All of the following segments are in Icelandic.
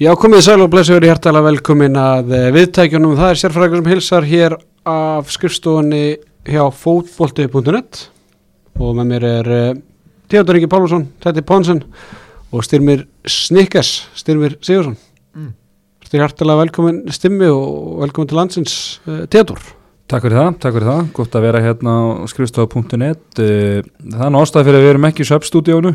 Já, komið sæl og blessu verið hjertalega velkomin að eh, viðtækjunum. Það er sérfræðingur sem hilsar hér af skrifstofunni hjá fótbolti.net og með mér er uh, Theodor Ingi Pálmarsson, Tetti Ponsen og styrmir Snickers, styrmir Sigursson. Mm. Styr hjertalega velkomin stimmi og velkomin til landsins uh, Theodor. Takk fyrir það, takk fyrir það, gott að vera hérna á skrifstofa.net Eh, Það er nástæð fyrir að við erum ekki í söpstúdíónu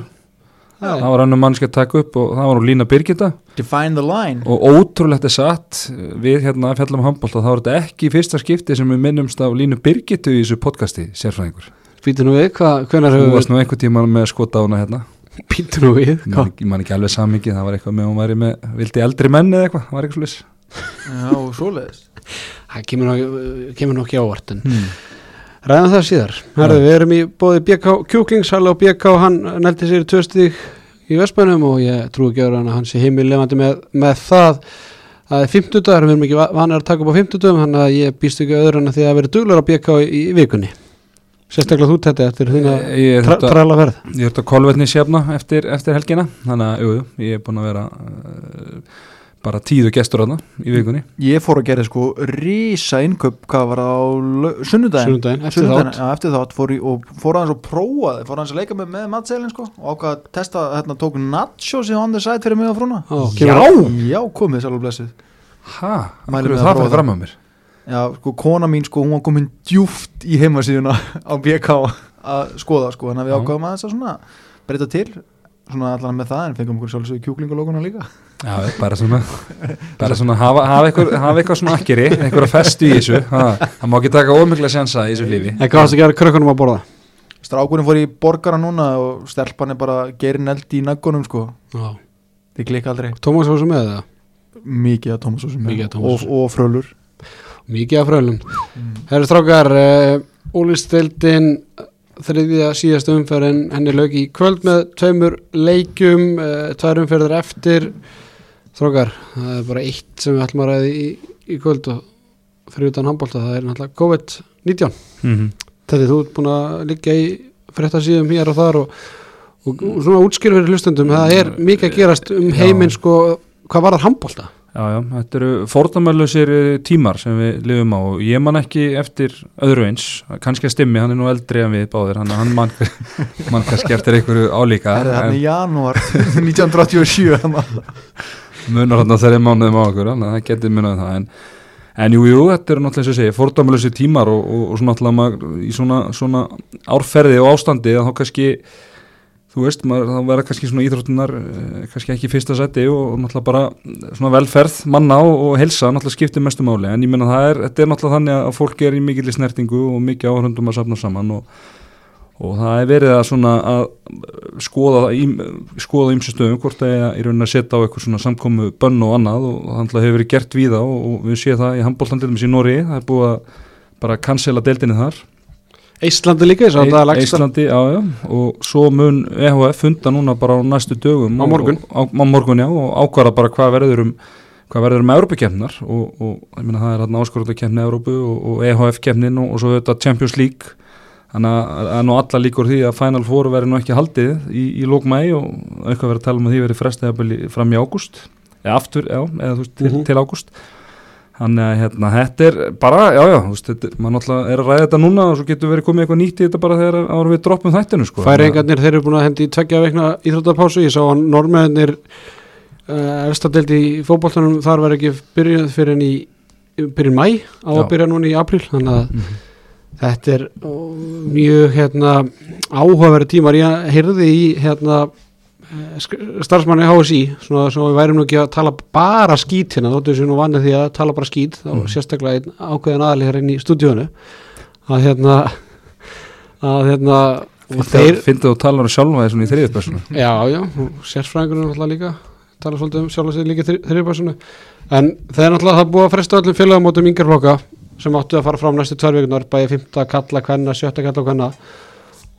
Það var annum mannski að taka upp og það var nú Lína Birgitta. Define the line. Og ótrúlegt er satt við hérna að fjalla um handbólt þá er þetta ekki í fyrsta skipti sem við minnumst á Línu Birgittu í þessu podcasti sérfræðingur. Býtu nú við, hvað, hvenar Þú hefur varst nú einhver tíma með skota á hana hérna. Býtu nú við, Ég man hvað? ekki, man ekki alveg samingi, það var eitthvað með hún væri með vildi eldri menn eða eitthvað, það var eitthvað slis Já, svoleiðis. Það kemur nú, kemur nú ekki ávart en hmm. Ræðan það síðar. Herðu, við erum í bóði BK Kjúklingshall og BK hann neldi sér í tvö stík í Vestbænum og ég trú ekki hann að hann sé heimil lefandi með, með það að það er 50 dagar, við erum ekki vanið að taka upp á 50 dagum, þannig að ég býst ekki öðru en að því að vera duglur á BK í, í vikunni. Sérstaklega þú þetta eftir þína Ég er tra, træla ferð. Ég ert á kolvetni sefna eftir, eftir helgina þannig að jú, ég er búin að vera uh, bara tíðu gestur hana í vikunni. Ég fór að gera sko rísa innköp hvað var það á sunnudaginn. Sunnudaginn, eftir Sunnudaginn, þátt. Já, eftir þátt fór ég og fór aðeins og prófaði fór aðeins að leika með, með matseilin sko og ákvað að testa, hérna tók nachos í on the side fyrir mig og frúna. Ó, kemur- Já, komið sælum blessið Hæ, hverju að það fyrir það. fram á mér? Já, sko, kona mín sko, hún var komin djúft í heimasíðuna á BK að skoða sko, þannig að við Já. ákvaðum aðeins að svona breyta til svona allan með það en fengum okkur sjálfsög kjúklingulókuna líka Já, bara svona, bara svona hafa, hafa, eitthvað, hafa eitthvað svona akkeri eitthvað festu í þessu ha, það má ekki taka ómikla sjansa í þessu lífi En hvað varst að gera krökkunum að borða? Strákurinn fór í borgara núna og stelpan er bara gerin eldi í naggunum sko Já. þið klikka aldrei Tómas var svo með það? mikið að Tómasósum Mikið af og, tómatsósu. og frölur Mikið af frölum. Herru strákar, uh, Ólisteildin þriðja síðasta umferðin henni lög í kvöld með tveimur leikjum, uh, tvær umferðir eftir strákar, það er bara eitt sem við ætlum að ræði í, í kvöld og fyrir utan handbólta, það er náttúrulega COVID-19 mm -hmm. þetta þú ert búin að liggja í frétta síðum hér og þar og, og, og svona útskýr fyrir hlustendum, það er mikið að gerast um heiminn sko, hvað var það handbólta? Já, já, þetta eru fordamælusir tímar sem við lifum á og ég man ekki eftir öðru eins, kannski að stimmi, hann er nú eldri en við báðir, hann, hann man, man kannski eftir einhverju álíka. Það er hann í janúar? 1987 þannig að- munar hann að þeirri mánuðum á okkur, það getur munað það en, en jú, jú, þetta eru náttúrulega og ég segi, fordamælusir tímar og, og, og svona maður í svona, svona árferði og ástandi að þá kannski þú veist, maður, þá verða kannski svona íþróttunar eh, kannski ekki í fyrsta seti og, og náttúrulega bara svona velferð manna og, og helsa náttúrulega skiptir mestu máli. En ég menna það er, þetta er náttúrulega þannig að fólk er í mikill snertingu og mikið áhrundum að safna saman og, og það er verið að svona að skoða skoða ymsu stöðum hvort það er í raunin að setja á eitthvað svona samkomu bönn og annað og það náttúrulega hefur verið gert víða og, og við séum það í handbóltandildum í Nóri, það er búið að bara cancela deildinni þar Íslandi líka, þess að það er lagst Íslandi, já, já, og svo mun EHF funda núna bara á næstu dögum Á morgun. og, á, á morgun, já, og ákvara bara hvað verður um hvað verður um Európa-kemnar og, og ég meina það er hérna áskorundakemni Európu og, og EHF-kemnin og, og svo þetta Champions League. Þannig að það er nú alla líkur því að Final Four verður nú ekki haldið í, í lókmæ og eitthvað verður að tala um að því verður frestið fram í ágúst. Eða aftur, já, eða þú veist, til, Mhm. til ágúst Þannig að hérna, þetta er bara, já, já, veist, er- maður náttúrulega er að ræða þetta núna og svo getur verið komið eitthvað nýtt í þetta bara þegar ára við droppum þættinu, sko. Færingarnir, þeir eru búin að hendi í tveggja veikna íþróttapásu, ég sá að normeðinir uh, efstadelt í fótboltanum þar var ekki byrjuð fyrir en í byrjun mæ á að byrja núna í apríl þannig að Mhm. þetta er mjög hérna, áhugaverið tímar ég heyrði í hérna, eh, starfsmanni HSI svona svo við værum nú ekki að tala bara skít hérna, þóttu þessu nú vannið því að tala bara skít þá Mhm. sérstaklega einn ákveðin aðli hér inn í stúdíónu að hérna að hérna og Fyndið þú talar um sjálfa þessum í þriðjöfpersonu. Já, já, og sérfræðingurinn náttúrulega líka tala svolítið um sjálf að sig líka þriðbærsunu en það er náttúrulega það búið að fresta öllum félagamótum yngarflokka sem áttu að fara fram næstu tvær vikunar bæði fymta kalla kvenna, sjötta kalla kvenna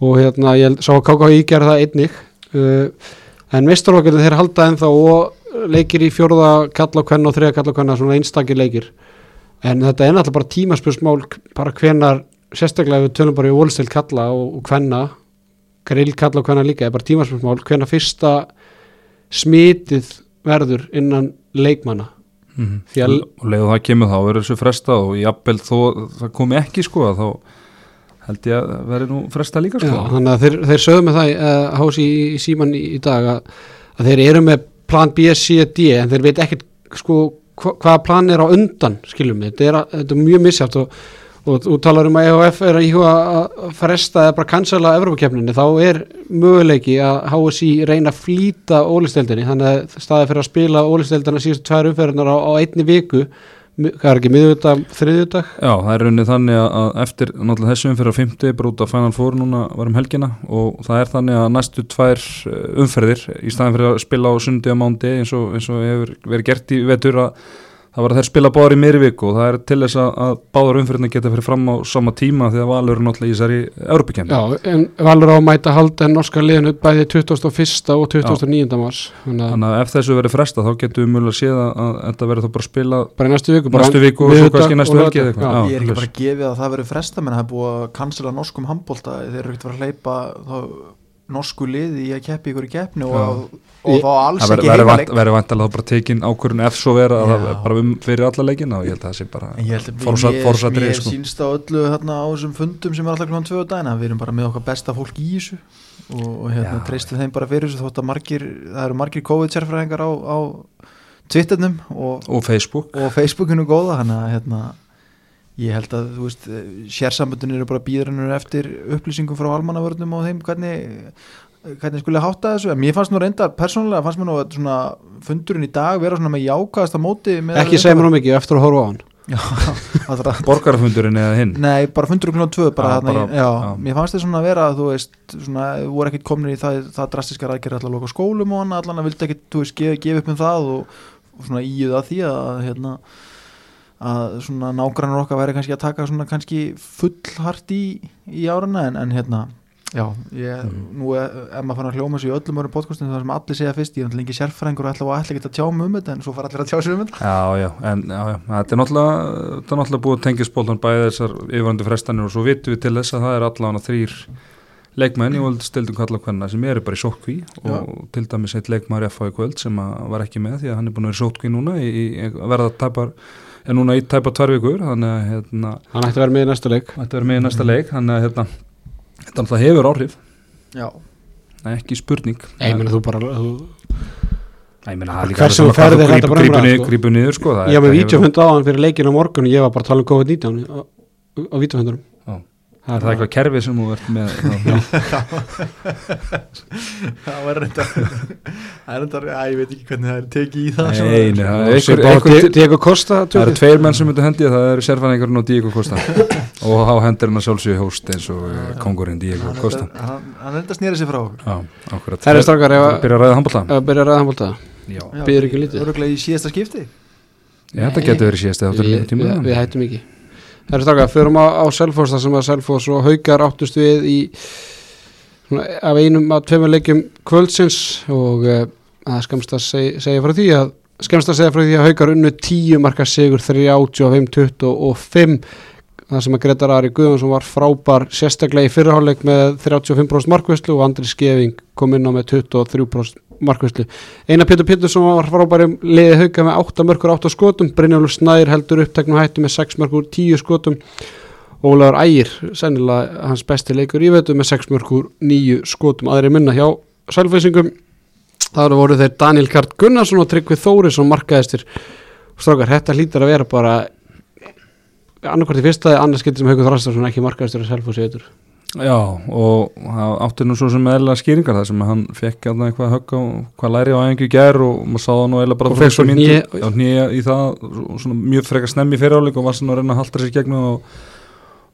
og hérna ég sá að KKÍ gerði það einnig uh, en mistarflokkurinn þeir halda ennþá og leikir í fjórða kalla kvenna og þriða kalla kvenna svona einstakir leikir. En þetta er náttúrulega bara tímaspursmál bara hvenar sérstaklega við tölum bara í ólstilt kalla og, kvenna grill kalla og hvenna líka er bara tímaspursmál hvenar fyrsta smitið verður innan leikmanna. Mm að- og leiðu það kemur þá verður þessu fresta og jafnvel þó það komi ekki sko þá held ég að verður nú fresta líka sko. Já, þannig að þeir, þeir sögðu með það uh, hás í, í síman í, í dag að, að þeir eru með plan B, C, D en þeir veit ekkert sko hva, hvaða plan er á undan skiljum við, þetta er, að- þetta er mjög misjátt og, þú talar um að EHF er að íhuga að fresta eða bara cancela Evrópakefninni, þá er möguleiki að HSI reyna að flýta ólisteldinni, þannig að staði fyrir að spila ólisteldina síðustu tvær umferðinar á, á einni viku, hvað er ekki miðvitað, þriðjudag? Já, það er raunnið þannig að- eftir náttúrulega þessum fyrir að 50 bara út af Final Four núna var um helgina og það er þannig að næstu tvær eh, umferðir í staðin fyrir að spila á sundi og mándi eins og, eins og hefur verið gert í vetur að það var að þeir spila báður í meiri viku og það er til þess að, að báður umferðina geta fyrir fram á sama tíma því að Valur er náttúrulega í þessari Europakefni. Já, en Valur á að mæta halda en norska liðinu bæði 21. og 29. mars þannig að Þannig að ef þessu verið fresta þá getum við mjög að séð að, að þetta verið þá bara að spila bara í næstu viku bara næstu viku og svo kannski næstu helgi eða eitthvað. Ég er ekki bara að gefa að það verið fresta menn það er búið að norsku liði í að keppi ykkur í keppni og, og þá alls Það ekki heimaleik vant- verður vantilega bara tekin ákvörðun ef svo vera að það bara um fyrir alla leikina og ég held að það sé bara En ég mér sko. sínst á öllu þarna á þessum fundum sem er alltaf klúan tvö dagina við erum bara með okkar besta fólk í þessu og, og hérna treystum þeim bara fyrir þessu þótt að margir, það eru margir COVID-sérfræðingar á, á Twitternum og, og Facebook. og Facebookinu góða hérna ég held að þú veist sérsamböndin eru bara býðurinnur eftir upplýsingum frá almannavörnum og þeim hvernig hvernig skulle hátta þessu? En mér fannst nú reynda persónulega fannst mér nú að svona fundurinn í dag vera svona með jákaðasta móti með ekki segja mér um mikið eftir að horfa á hann. Já, allra, borgarfundurinn eða hinn? Nei, bara fundur klukkan tvö bara, Já, já, bara- já, já. Mér fannst þið svona að vera þú veist, svona, voru ekkit komin í það, það drastiskar aðgerði allar loka skólum og hann allan að vildi ekkit, þú veist, gefa, upp um það og, og svona íuð að því að hérna að svona nágrannar okkar væri kannski að taka svona kannski fullhart í, í árana en, en hérna já, ég, nú er, er maður fann að hljóma sig í öllum örum podcastum þar sem allir segja fyrst, ég er náttúrulega ekki sérfræðingur og ætla ætla ekki að tjá um þetta en svo fara allir að tjá sig um þetta. Já, já, en já, já, þetta er náttúrulega þetta er náttúrulega búið að tengja spóltan bæði þessar yfirvændu frestanir og svo vitum við til þess að það er allavega þrýr leikmenn í völd stildum kalla hvenna sem eru bara í sótkví og til dæmis eitt leikmar FH í kvöld sem að var ekki með því að hann er búin að vera í sótkví núna í, í, að verða tæpar er núna í tæpar tvær vikur þannig að hérna, hann ætti að vera með í næsta leik. þetta verður með í næsta leik þannig að hérna, þetta náttúrulega hefur áhrif. Já, Nei, ekki spurning. Ég meina þú bara þú, það er Hversu alveg svona ferð er hvað þú þetta bara umræða, niður, sko? sko, það- ég var með vítjófund á hann fyrir leikinu á morgun og ég var bara að tala um COVID-19 á, á vítjófundurum Já. Er það eitthvað kerfi sem þú ert með já. það var reynda það er reynda, að ég veit ekki hvernig það er tekið í það. Nei, nei, það er Diego Costa það eru tveir menn sem myndu hendi það eru sérfæðingarinn og Diego Costa. Og þá hendur hann að sjálfsögja hóst eins og eh, kongurinn Diego Costa. hann að snýra sig frá okkur. Já, Það er strákar, ef að- Byrja að ræða handbólta byrja að ræða handbólta Já, Já, Býður ekki lítið. í síðasta skipti. Ég, þetta getur verið síðast eða við, þetta er tíma við, við hættum ekki Það er strákar, förum á, á Selfoss þar sem að Selfoss og Haukar áttust við í svona, af einum að tveimur leikjum kvöldsins og uh, að skemst að seg, segja frá því að skemst að segja frá því að Haukar unnu 10 marka sigur 35-25 það sem að Gretar Ari Guðvansson var frábær sérstaklega í fyrirháleik með 35% markvæslu og Andri Skeving kom inn á með 23% markvæslu Einar Pétur Pétursson var frábæri liði hauka með 8 mörgur 8 skotum Brynjólfur Snær heldur uppteknu hættu með 6 mörgur 10 skotum. Ólaður Ægir, sennilega hans besti leikur í vetu með 6 mörgur 9 skotum aðri minna hjá sælfæsingum það voru þeir Daniel Kart Gunnarsson og Tryggvi Þórisson markaðistir. Strákar, þetta hlýtar að vera bara annarkvært í fyrsta annars getur sem Haukur Þrastarsson ekki markaðistir að sælfæsi vetur Já, og átti nú svo sem eðla skýringar það sem hann fekk að eitthvað högg á hvað læri á æfingu í gær og maður sá það nú eðla bara Og fékk svo hné í það svona mjög frekar snemmi fyriráleik og var svona að reyna að halda sér gegnum og,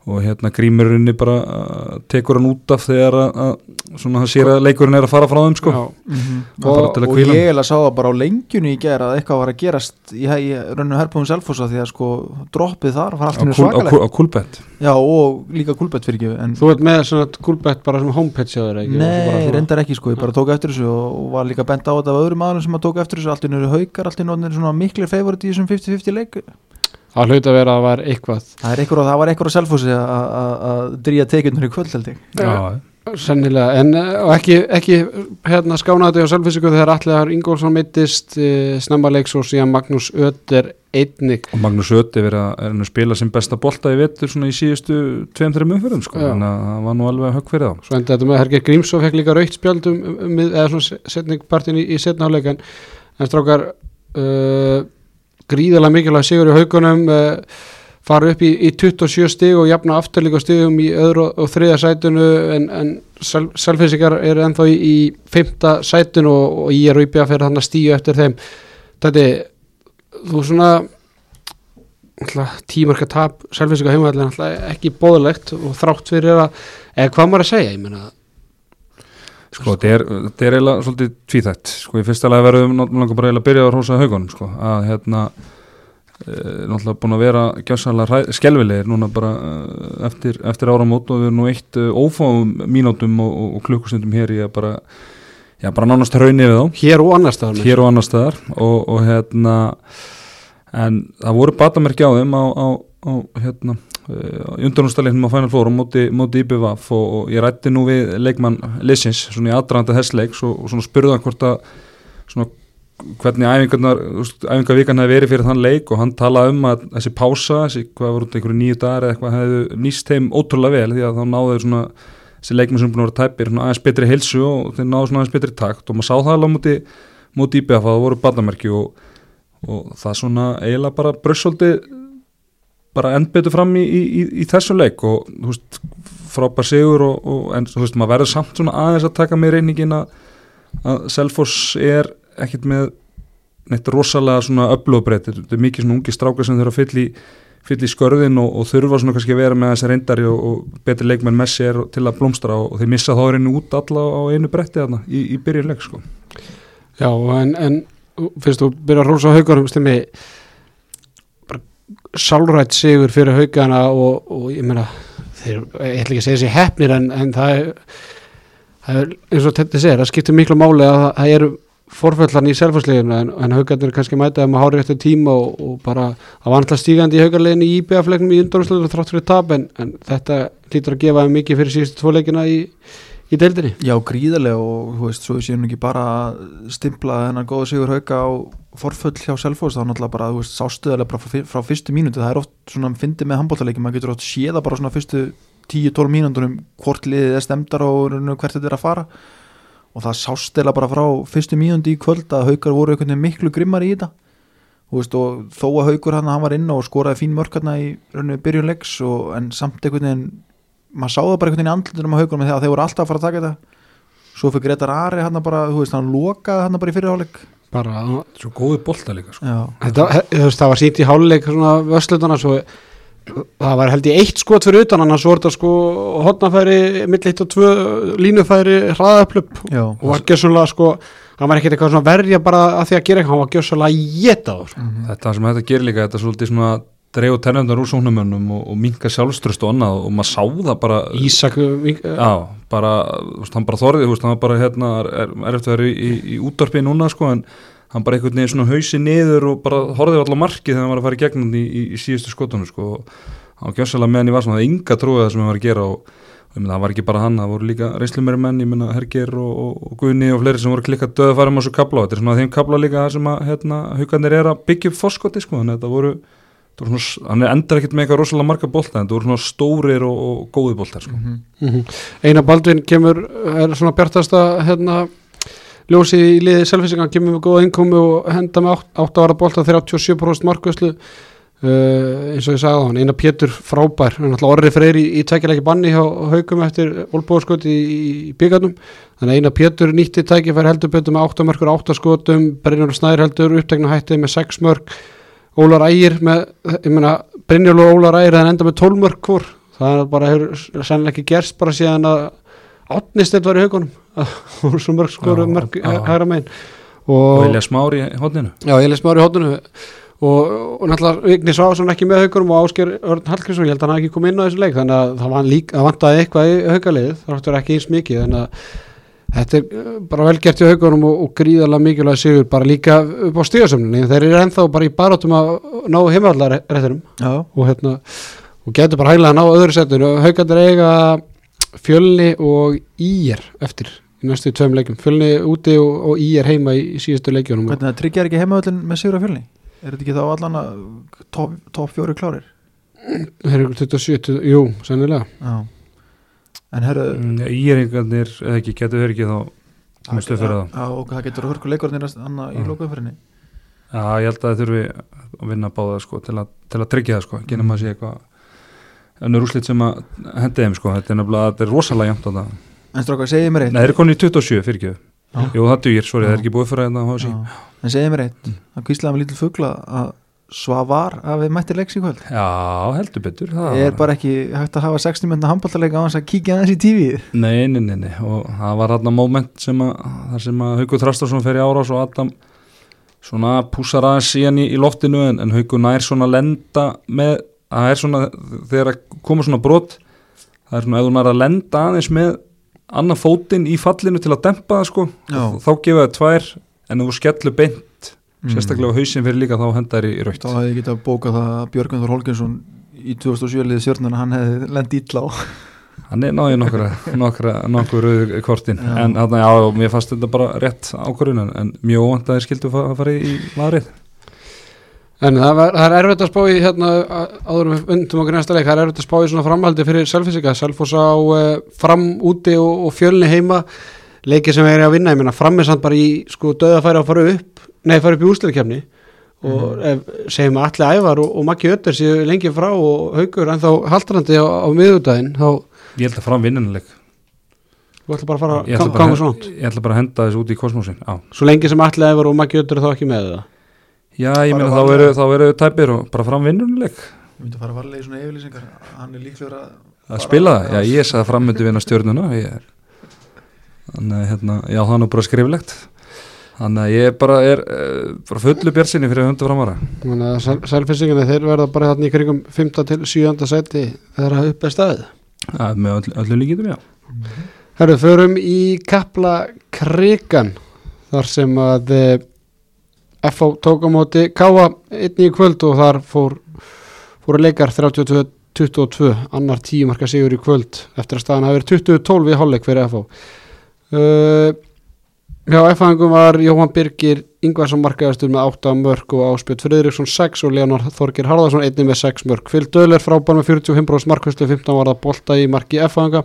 og hérna grímurinn bara uh, tekur hann út af þegar að, að svona hann sér að leikurinn er að fara frá þeim sko. Það er bara og, að og ég eiginlega sá það bara á lengjunni í gera að eitthvað var að gerast í, í rauninu herrbúðum Selfossa því að sko droppið þar var á, allt henni kúl, á, svakalegt. Á kúlbett já og líka kulbett fyrir ekki en Þú ert með svona kúlbett bara sem homepage þér ekki? Nei, svona- reyndar ekki sko, ég bara tók eftir þessu og, og var líka bent á þetta af öðrum aðlum sem að tók eftir þessu, allt í nöru haukar, allt í nöru svona miklir favorit í þessum 50-50 leik Það hlaut að vera að það var eitthvað. Það, er einhver, það var einhver á selfhósi að dríja tekjurnar í kvöld held ég. Já, sennilega, en eh, og ekki, ekki hérna skánaði á selvfísiku þegar Allar Ingólfsson meittist uh, snemma leiks og síðan Magnús Ötter einnig. Og Magnús að, er að spila sem besta bolta í vetur svona í síðustu 2-3 umfyrðum sko, þannig að það var nú alveg högg fyrir þá. Svo enda þetta með að Herger Grímsson fekk líka raukt spjald um, eða svona setningpartin í, í setnaháleik en, en strákar uh, gríðarlega mikilvæg sigur í haugunum uh, fara upp í, í 27 stig og jafna aftur líka stigum í öðru og þriða sætunu en, en sel, selfisikar eru ennþá í, í fymta sætunu og, og ég er og íbjöða fyrir þannig að stíu eftir þeim. Þetta þú svona tímarka tap selfisika heimavallin náttúrulega ekki bóðlegt og þrátt fyrir að eða hvað maður að segja, ég meina Sko, þetta er, er eiginlega svolítið tvíþætt, sko, í fyrsta lagi verðum náttúrulega bara eiginlega að byrja á rosa haugunum, sko, að hérna e, náttúrulega búin að vera gjössalega skelvilegir núna bara e, eftir, eftir áramót og við erum nú eitt e, ófáum mínútum og, og, og klukkustundum hér í að bara, já, bara nánast hraunni við þá. Hér og annar staðar hér og annar staðar og, og hérna en það voru batamerki á þeim á, á, á hérna undanústalegnum á Final Four á móti, móti IBVF og, og ég rætti nú við leikmann Lissins, svona í aðdraðanda þess leiks og, og svona spurði hann hvort að svona hvernig æfingarnar, æfingarvíkan hefði verið fyrir þann leik og hann talaði um að þessi pása, þessi hvað voru einhverju nýju dagar eða eitthvað hefði nýst þeim ótrúlega vel því að þá náðu þeir svona þessi leikmenn sem búin að vera tæpir aðeins betri heilsu og þeir náðu svona aðeins betri takt og maður sá það alveg móti, móti IBF að það voru batamerki og, og það svona eiginlega bara brössoldi bara endbetur fram í, í, í, þessu leik og þú veist, frábær sigur og, og en þú veist, maður verður samt svona aðeins að taka með reyningin að, að Selfoss er ekkit með neitt rosalega svona upplöðbreyt þetta er mikið svona ungi strákar sem þurfa að fylla í fyll í skörðin og, og þurfa svona kannski að vera með þessi reyndari og, og betri leikmenn með sér til að blómstra og, og þeir missa þá reynu út alla á einu bretti þarna í, í byrjunleik sko. Já, en, en finnst þú byrja að rósa haugarum bara sálrætt sigur fyrir haugana og, og ég meina þeir, ég ætla ekki að segja þessi hefnir en, en það er, það er eins og þetta segir, það skiptir miklu máli að það, eru forföllan í selfarsleginu en, en haugarnir kannski mætaði með hári eftir tíma og, og bara það var alltaf stígandi í haugarleginu í IBF-leiknum í undanúrsleginu þrátt fyrir tap en, en þetta lítur að gefa mikið fyrir síðustu tvo leikina í, í deildinni? Já, gríðarlega og þú veist, svo við séum ekki bara að stimpla þennan góða sigur hauka á forföll hjá Selfoss, þá náttúrulega bara, þú veist, sástuðarlega bara frá, frá fyrstu mínúti, það er oft svona fyndi með handbóltaleiki, maður getur oft séða bara svona fyrstu 10-12 mínúndunum hvort liðið er stemdar og hvert þetta er að fara. Og það sástuðarlega bara frá fyrstu mínúndi í kvöld að haukar voru einhvern veginn miklu grimmar í þetta. Veist, og þó að haukur hann, hann var hérna í maður sá það bara einhvern veginn í andlutunum á haugunum þegar þeir voru alltaf að fara að taka þetta. Svo fyrir Gretar Ari hann bara, þú veist, hann lokaði hann bara í fyrirháleik bara Svo góði bolta líka sko. Þetta, þú veist, það var sínt í háluleik svona vöslutana svo það var held ég eitt skot fyrir utan hann að svo er þetta sko hotnafæri mitt eitt og tvö línufæri hraðaplöp og var gjössulega sko hann var ekkert eitthvað svona verja bara að því að gera eitthvað hann var gjössulega jetaður Mhm. Þetta sem þetta gerir líka, þetta er svolítið svona dreif og tennendar úr sóknumönnum og, og minka sjálfströst og annað og maður sá það bara Ísak Já, bara, þú veist, hann bara þorði, veist, hann var bara hérna, er, er eftir að vera í, í, í útdarpi núna, sko, en hann bara einhvern veginn svona hausi niður og bara horfði allar markið þegar hann var að fara í gegnum í, í, síðustu skotunum, sko, og hann var gjössalega meðan í vasan, það er ynga trúið það sem hann var að gera og, ég það var ekki bara hann, það voru líka reynslumeri menn, ég meina, Herger og, og, og Guðni og fleiri sem voru klikkað döða farum á þessu kabla, þetta er svona þeim kabla líka þar sem að, hérna, haugarnir er að byggja upp fórskoti, sko, þannig að þetta voru svona, hann endar ekkert með eitthvað rosalega marga bolta, en þetta voru svona stórir og, og góði boltar, sko. Mhm. Einar Baldvin kemur er svona bjartasta hérna ljósið í liði selfisingan kemur með góða innkomi og henda með 8 ára bolta 37% markvöslu Uh, eins og ég sagði á hann, Einar Pétur frábær. Hann er alltaf orri freyri í, í tækjalegi banni hjá haugum eftir olbúðarskot í, í, byggarnum, þannig að Einar Pétur nýtti tækifær heldur betur með 8 mörkur 8 skotum, Brynjólfur Snæður heldur upptegna hættið með 6 mörk Ólar Ægir með, ég meina Brynjólfur og Ólar Ægir en enda með 12 mörk hvor, það er bara hefur sennilega ekki gerst bara síðan að átnistett var í haugunum. Voru svo mörg skoru mörg hægra megin. Og Elja Smári í hodninu Já, leist maður í hóttunum og, og náttúrulega Vigni Sváðsson ekki með haugurum og Ásker Örn Hallgrímsson, ég held að hann ekki komið inn á þessu leik þannig að það, var lík, það vantaði eitthvað í haugalið það vantaði ekki eins mikið þannig að þetta er uh, bara vel gert í haugurum og, og gríðarlega mikilvæg sigur bara líka upp á stíðasöfninni þeir eru ennþá bara í barátum að ná heimallarréttinum já, og hérna og getur bara hæglega að ná öðru setinu. Haugandir eiga Fjölni og Ír eftir í næstu tveim leikum Fjölni úti og, og Ír heima í, í síðustu leikjunum. Hvernig það tryggjar ekki heimavöllin með sigur af fjölni? Er þetta ekki þá allan að top, top fjóri klárir? Það er ykkur 27, jú, sennilega. Já en herru Íringarnir, eða ekki, getur þeir ekki þá mistu fyrir það Já, og það getur hörku leikurinn annað í Já. lókaumfyrinni Já, ég held að það þurfi að vinna báða sko, til, að, til að tryggja það sko, ekki nema að sé eitthvað önnur úrslit sem að hendi þeim sko, þetta er nefnilega, þetta er rosalega jæmt á það En strákar, segið mér eitt Nei, þeir eru komin í 27 fyrir ekki. Jú, það dugir, sorry, það er ekki búið fyrir að það Já. En segið mér eitt, Mm. það kvíslaði með lítil fugla að Svavar að við mætti leiks í kvöld Já, heldur betur það er bara ekki hægt að hafa 60 minna handbóltalega á hans að kíkja aðeins í tífið Nei, nei, nei, nei, og það var þarna moment sem að, þar sem að Haukur Þrastarsson fer í árás og Adam svona púsar aðeins síðan í, í loftinu en, en Haukur nær svona lenda með, það er svona þegar koma svona brot það er svona ef þú nær að lenda aðeins með annan fótinn í fallinu til að dempa það sko, Já. þá gefa það tvær en þú skellu beint. Sérstaklega á hausinn fyrir líka þá hendar í raukt Þá hefði ég getað bókað það að Björgun Þór Holgensson í 2007 liði stjórnuna hann hefði lend ítla á. Hann er náði nokkra, nokkra nokkur rauð kortin. Já. en þarna, já, mér fannst þetta bara rétt ákvörðun en, mjög óvænt að þeir skildu að fara í maðurinn En það, var, það er erfitt að spá í hérna, á- áður en við undum okkur næsta leik, það er erfitt að spá í svona framhaldi fyrir Selfisika, Selfoss á uh, fram úti og, og fjölni heima leikið sem er að vinna, ég meina fram er samt bara í sko döðafæri að fara upp nei, fara upp í úsleikefni og ef, segjum að allir ævar og, og Maggi Ötter séu lengi frá og haugur en þá haldrandi á, á miðudaginn þá ég held að fram vinnunuleik þú ætla bara að fara að ganga að- svona ég ætla bara að henda þessu út í kosmosin já, svo lengi sem allir ævar og Maggi Ötter er þá ekki með það? Já ég meina þá eru þá eru tæpir og bara fram vinnunuleik Ég myndi að fara varlega í svona yfirlýsingar. Hann er líklegur að að spila það, já ég sagði að fram myndi vinna stjórnuna ég er þannig að hérna, já það er nú bara skriflegt þannig að ég bara er uh, bara fullu björnsinni fyrir hundu framvara þannig að sel, Selfisingina þeir verða bara þarna í krigum 5. til 7. seti þeirra upp er staðið ja, með öll, öllu líkitum já Herru, förum í Kapla Krigan þar sem að eh, FH tók á móti Káa einni í kvöld og þar fór, fóru leikar 32-22 annar tíumarka sigur í kvöld eftir að staðan hafi verið 20-12 í hálfleik fyrir FH uh, Hjá F-fæðingum var Jóhann Birgir Ingvarsson markaðastur með 8 mörg og Áspjöld Friðriksson 6 og Leonard Þorgir Harðarsson einni með 6 mörg Fyll Döðler frábær með 45% markvæslu 15 var það bolta í marki F-fæðinga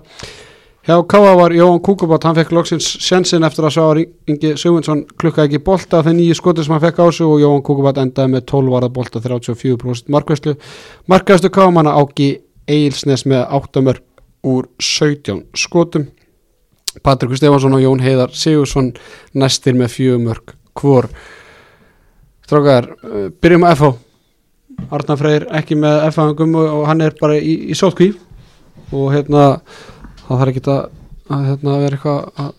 Hjá Káa var Jóhann Kúkubátt, hann fekk loksins sjensin eftir að Svavar Ingi Sigmundsson klukka ekki bolta þegar nýju skotir sem hann fekk á sig og Jóhann Kúkubátt endaði með 12 varða bolta 34% markvæslu. Markvæslu Káamanna Áki Eilsnes með 8 mörg úr 17 skotum. Patrikur Stefansson og Jón Heiðar Sigursson næstir með 4 mörg hvor. Strákar, uh, byrjum að FH. Arnar Freyr ekki með FH-angum og, hann er bara í, í sótkví og hérna það þarf ekki að, að hérna, vera eitthvað að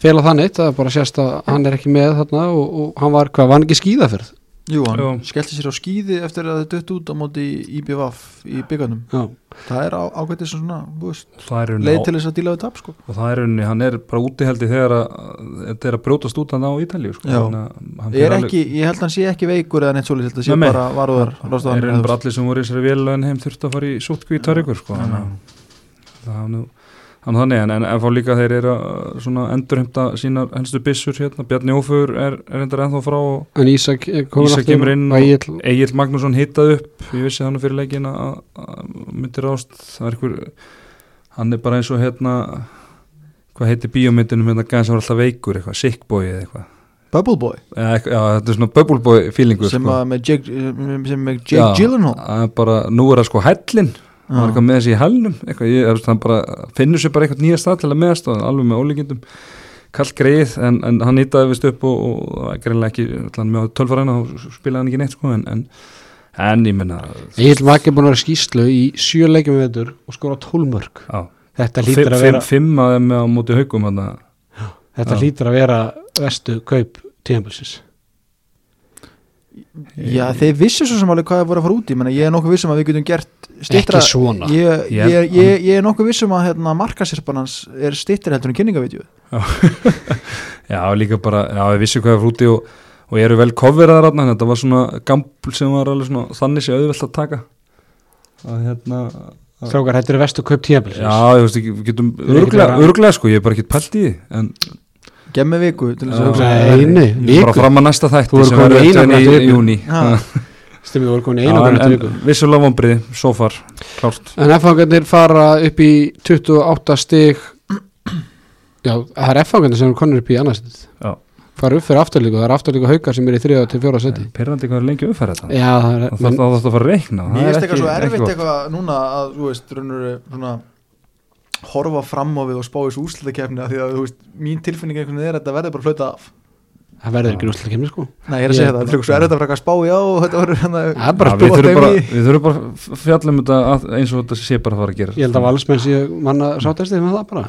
fela það neitt, það er bara sérst að hann er ekki með þarna og, og hann var, hvað, var hann ekki skíðaferð? Jú, hann skellti sér á skýði eftir að þið dött út á móti IBVF í byggarnum Já, það er á, ágætið svona þú veist, það leið til þess að díla við tap sko. og það er unni, hann er bara útihaldi þegar að þetta er að brjótast út hann á Ítalíu sko. Ég, er alveg- ekki, ég held að hann sé ekki veikur eða neitt svolítið, þetta sé bara varúðar það er bara allir sem voru í þessari vélaugin heim þurftu að fara í sótkví í tvær ykkur sko. það er nú Þannig þannig, en, en ef á líka þeir eru að svona endurheimta sínar helstu byssur hérna, Bjarni Ófur er, er endur ennþá frá og en Ísak Ísak aftur kemur inn og- Egil Magnússon hittað upp. Ég vissi þannig fyrir leikin að myndir ást það er einhver hann er bara eins og hérna hvað heitir bíómyndinum hérna gæðan sem var alltaf veikur eitthvað, sickboy eða eitthvað. Bubble Boy? Já, þetta er svona bubble boy feelingur sem, sko. að með Jake, sem með Já, Jake Gyllenhaal. er bara, nú er það sko hellin hann var eitthvað með þessi í hælnum hann bara, finnur sér bara eitthvað nýja stað til að meðast og alveg með ólíkindum. Kall greið en, en hann hittaði vist upp og, og greinlega ekki með tölfaræna og spilaði hann ekki neitt sko, en, en, en ég menna Egil er búin að vera skýslu í sjö leikjum við vetur og skora 12 mörg Já, þetta hlýtur að vera fimm að þeim á móti haugum þetta hlýtur að vera vestu kaup tíðanbilsins Já, þeir vissu svo sem alveg hvað það voru að fara út í. Ég er nokkuð vissum að við getum gert stittra ekki svona. Ég, Ég- ég, ég, er nokkuð vissum að hérna, markasirpanans er stittir heldur en kynningavídeó Já, líka bara, já, við vissum hvað er frúti og, og eru vel coverað þarna, þetta var svona gampl sem var alveg svona þannig sé auðvelt að taka. Að hérna strákar, þetta er vestu kaup tíabils Já, ég veist ekki, við getum örglega, örglega sko, ég er bara ekki pælt í því en Gemmi viku til þess að hugsa Nei, nei, bara viku. fram að næsta þætti sem verður næstu í júni Já. Stimmi, þú voru komin í næstu en viku. vissulega vombriði, so far, klárt. En F-fangarnir fara upp í 28 stig. Já, það er F-fangarnir sem konur upp í annarstætt Já. fara upp fyrir afturlíku, það er afturlíku haukar sem er í 3. til 4. seti Perrandi hvað er lengi umferð þetta? Já, það er Það þarf að fara að reikna það Mér er finnst ekki- eitthvað svo erfitt eitthvað núna að, þú veist, raunur svona horfa fram á við og spá þessu úrslutakefni því að, þú veist, mín tilfinning einhvern veginn er að þetta verður bara að flauta af. Það verður ekki kemur sko. Nei, ég er að segja Ég- það, það er eitthvað svo erfitt að spá í á og þetta verður hérna Það er bara Já, að við þurfum bara, í- við þurfum bara að fjalla um þetta að- eins og þetta sé bara að fara að gera Ég held að valsmenn sé manna sátestið með það bara.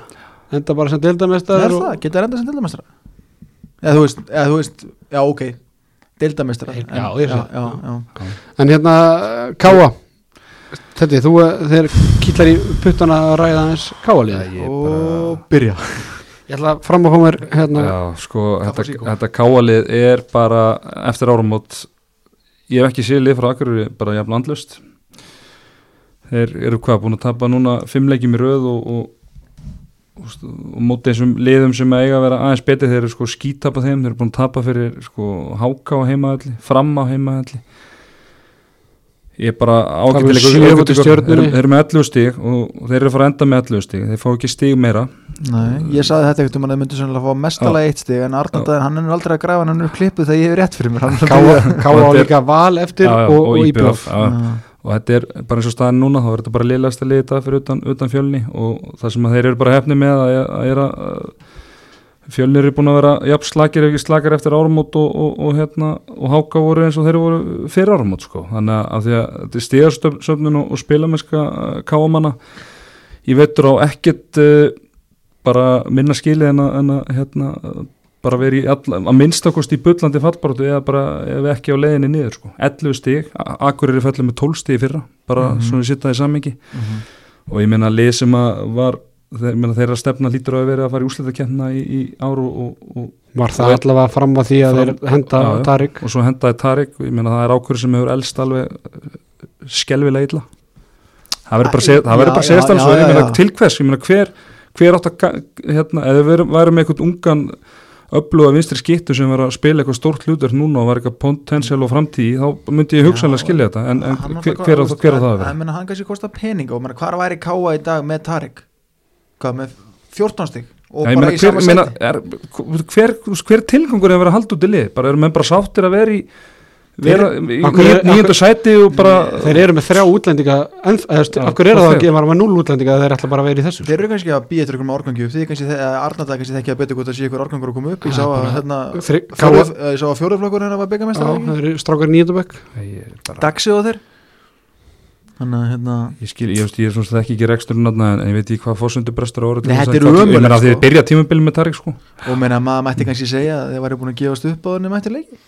Enda bara sem deildamestari Er það, það enda sem deildamestara? Eða þú veist, eða þú veist, já ok. Já, já, já, já. En hérna, Káa Þetta, þú, þeir kýtlar í puttana að ræða aðeins Káa-liði Ég Og byrja. Ég ætla að fram að fá mér hérna Já, sko, þetta, þetta káalið er bara eftir áramót ég hef ekki séð lið frá Akureyri bara jafn andlust þeir eru hvað, búin að tapa núna fimm leikjum í röð og, og, og, og móti þessum liðum sem eiga að vera aðeins betið þeir eru sko skítapa þeim, þeir eru búin að tapa fyrir sko háka á heimaðalli, fram á heimaðalli ég er bara Það móti þeir eru með 11 stig og þeir eru að fara að enda með 11 stig. Þeir fá ekki stig meira. Nei, ég saði þetta ekkert um að það myndi sannlega fá mestalega eitt stig en Arnaldæðin, hann er aldrei að grafa hann er klippuð þegar ég hef rétt fyrir mér. Er Káa á er- líka val eftir og, íbjöf já. og þetta er bara eins og staðin núna þá er þetta bara liðlegasta liðið þetta fyrir utan, utan fjölni og það sem að þeir eru bara hefni með að, að, er að, að fjölnir eru búin að vera jafn slakir ef ekki slakir eftir áramót og, og, og, hérna, og háka voru eins og þeir voru fyrir áramót sko. þannig að, að því að þetta er stíðarsöfnun og, spilamesska káamanna ég veitur á ekkert uh, bara minna skilið en að, en að hérna, bara verið í all, að minnstakost í bullandi fallbaróttu eða bara ef ekki á leiðinni niður sko. 11 stig, Akureyri fellur með 12 stig í fyrra, bara Mhm. svona sitta í sammingi Mhm. og ég meina lið sem að var þeir, meina, þeirra stefna lítur að vera að fara í úslitakefna í, í ár og, og, og, Var það allavega fram að því að Fram- þeir henda Já, já. Tarik? Og svo hendaði Tarik og ég meina það er ákvörð sem hefur elst alveg eh, skelvilega illa. Það verður bara, að segja- það verður bara að Já, segjast já, alveg ég meina já. til hvers? Ég meina hver, hver átt að hérna, eða við værum með einhvern ungan öfluga vinstri skittu sem var að spila eitthvað stórt hlutur núna og var eitthvað potensial og framtíð þá myndi ég hugsanlega skilja þetta. En, en hver, hver, á, það að vera? Hann kannski kostar peninga og meina, hvar væri Káa í dag með Tarik hvað með 14 stig? Og Já, ég bara meina, hver, meina, seti er, hver, hver tilgangur er að vera að halda út í lið? Bara eru menn bara sáttir að vera í er- nýjöndu sæti og bara Þeir eru með þrjá útlendinga eru og það þeir- að gefa með núl útlendinga þeir ætla bara að vera í þessu? Þeir eru kannski að býja eftir einhverjum árgangi upp. Því kannski Arnaldæði kannski þekki að betur hvort að sé ykkur árgangur að koma upp. Ég sá er að hérna eh, ég sá að fjóraflokkur hennar var þeir eru strákar nýjöndabökk Ég, er bara, Daxi og þeir Þannig að hérna ég skil, ég, veist, ég er svona sem þekki ekki reksturinn þarna, en ég veit ekki hvað fósundu brestur ára Nei, þetta er ömurlegt, ég meina að sko. þið byrja tímabili með Tarik sko og meina maður mætti kannski segja að þeir væri búin að gefast upp á þennum eftir leiki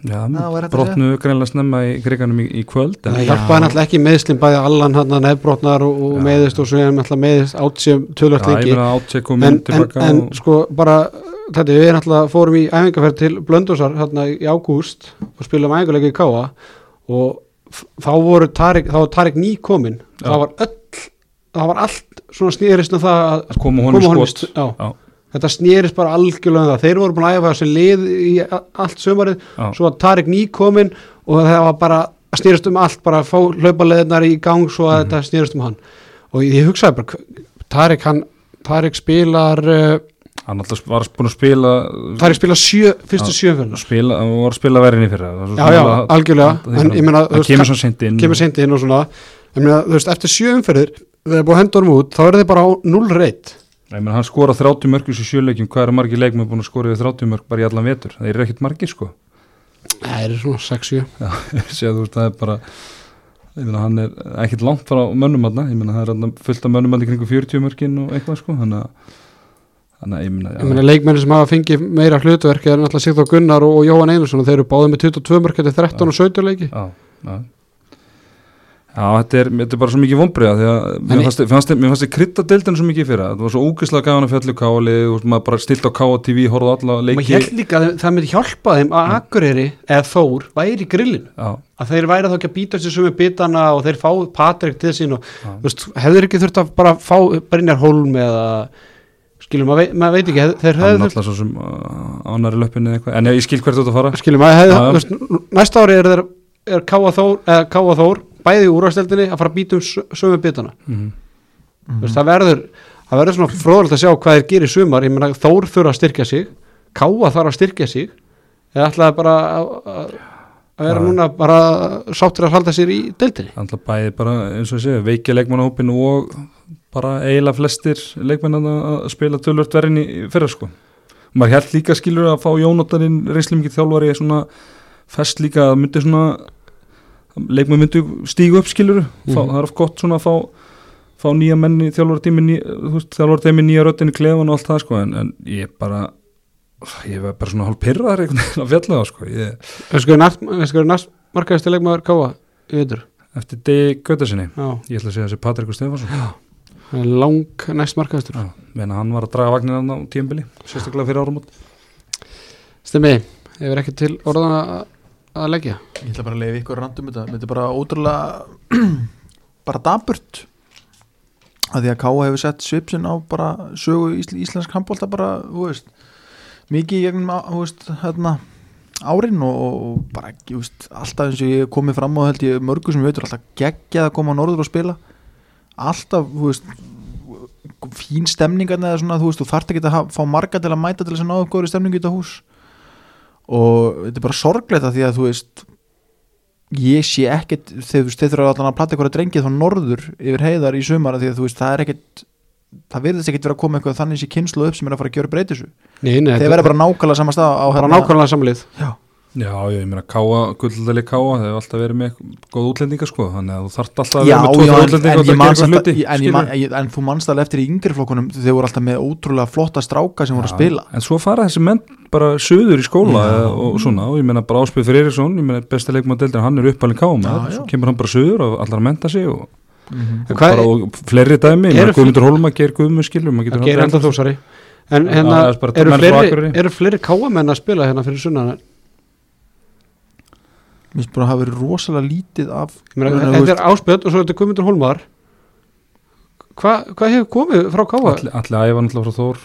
Já, Það var hægt að brotnu greinlega snemma í kriganum í, í kvöld en Það Já. hjálpaði náttúrulega ekki meðslinn bæði allan hann að nefnbrotnar og, og meðist og svo er náttúrulega meðist átsjöfum tölvöld kom en, sko bara þetta við náttúrulega fórum í æfingarferð til Blöndósar hérna í ágúst og spilum æfingarleika í Káa og þá voru Tarik, þá var Tarik ný komin Já. það var öll það var allt svona snýrist um það að koma honum koma honum skot st- já. Já. þetta snýrist bara algjörlega um það þeir voru búin að æfa þessi lið í allt sömarið Já. svo var Tarik ný komin og það var bara að snýrist um allt bara að fá hlaupaleðnar í gang svo að þetta snýrist um hann og ég, hugsaði bara Tarik hann Tarik spilar uh, hann alltaf var búin að spila Tarik spilar sjö, fyrstu Já. sjöfjörnar spila, hann var að spila verðinni fyrir það já já, algjörlega. en meina, það veist, kemur svo sent inn kemur seint inn og svona. Ég meina, veist, eftir sjö umferðir þegar það er búið að henda honum út, þá er þið bara á 0 reyt. Ég meina, hann skora 30 mörg í þessu sjöleikjum, hvað eru margir leikmenn búin að skora yfir 30 mörg bara í allan vetur, það eru ekkert margir sko. Það er svona 6-7 Sér, þú veist, það er bara ég meina, hann er ekkert langt frá mönnum meina, það er fullt af mönnum aðna í kringum 40 mörgin og eitthvað sko. Þannig að, þannig ég meina, ég meina, leikmenni sem hafa fengið meira hlutverk er náttúrulega Sigþór Gunnar og, Jóhann Einarsson og þeir eru báðið með 22 mörg, þetta er 13 og 17 leiki. Já, já. Já, þetta er, þetta er bara svo mikið vombriða því að mér fannst, fannst, mér fannst krytta deildinu svo mikið fyrir það var svo ógeðslega gafan að fjallu káli og maður bara stilt á KTV, horfði á alla maður leiki. held líka að það myndi hjálpa þeim að Akureyri eða Þór væri í grillinu. Já, að þeir væri þá ekki að býta sér sumi bitana og þeir fá Patrik til sín og hefur ekki þurft að bara fá Brynjar Holm eða skilum, maður veit, mað veit ekki þeir hefur alltaf svo sem uh, ánari löppinni eða eitthvað, en ég, skil hvert ert að fara. Skilum, maður veist, næsta ári er þeir er Káa Þór, eða Káa Þór bæði í úrvasteldinni að fara að býta um sö- sömu bitana. Mm veist, það verður það verður svona fróðalegt að sjá hvað þeir gerir sumar. Ég meina Þór þurfa að styrkja sig Káa þarf að styrkja sig. Eða ætlaði bara að, að vera núna bara sáttur að halda sér í deildinni. Alltaf bæði bara eins og veikja leikmannahópin og bara eiginlega flestir leikmenn að spila tölvört verðin í fyrra sko. Maður held líka skilur að fá Jónóttarinn reynslu mikið þjálfari svona fest líka að myndi svona leikmenn myndi stígu upp skilur Mhm. það er oft gott svona að fá fá nýja menni þjálfari tími nýja röttin í klefan og allt það sko. En, en ég bara ég var bara svona hálf pyrraðar einhvern veginn að fjalla það sko. Ég, Veskur er næst markaðist leikmaður Káa veitur eftir degi Gautasinni Já, ég ætla að segja þessi Patrikur Stefansson það er lang næst meina hann var að draga vagnir á tímbili, sérstaklega fyrir áramót. Stemmi, hefur ekki til orðan að, að leggja? Ég ætla bara að leiða ykkur randum þetta. Þetta er bara ótrúlega bara daburt að því að Káa hefur sett svipsin á bara sögu ísl, íslensk handbólta bara, þú veist mikið í gegnum, þú veist, hérna árin og, og bara, þú veist alltaf eins og ég hef komið fram á held ég mörgu sem veitur alltaf geggjað að koma á norður og spila alltaf, þú veist fín stemningarna eða svona, þú veist, þú þarft ekki að fá marga til að mæta til þess að ná upp góðri stemningu í þetta hús. Og þetta er bara sorglegt að því að þú veist ég sé ekkert þegar þú veist, þeir þurfa allan að platta eitthvað drengið þá norður yfir heiðar í sumar af því að þú veist, það er ekkert það virðist ekkert vera að koma eitthvað þannig sér kynslu upp sem er að fara að gjöra breytisu þeir verða bara nákvæmlega sama stað á bara hérna- nákvæmlega samlið Já, Já, ég meina Káa, gullaldali Káa þeir hafa alltaf verið með góð útlendinga sko þannig að þú þarft alltaf að já, vera með já tvo en, útlendinga en, og það gerir hluti að- en, ég man, en, en þú manst alveg eftir í yngri flokkunum þeir voru alltaf með ótrúlega flotta stráka sem voru að spila En svo fara þessi menn bara söður í skóla Já. eða, og svona og ég meina bara Áspið fyrir Eriksson ég meina besta leikmann deildin, hann er uppalinn Já, já. svo kemur hann bara söður og allar að menta sig og, Mhm. og, Hvað bara, og fleiri dæmi, Guðmundur Hólma ger Guðmund skilur maður getur að gera haldið enda þósari en Já, hérna, það er bara eru fleiri, eru fleiri káamenn að spila hérna fyrir sunnan Mér finnst bara að hafa verið rosalega lítið af þetta er áspjöld og svo er þetta Guðmundur Hólmar. Hva- hvað hefur komið frá káa? Allir æfa náttúrulega frá Þór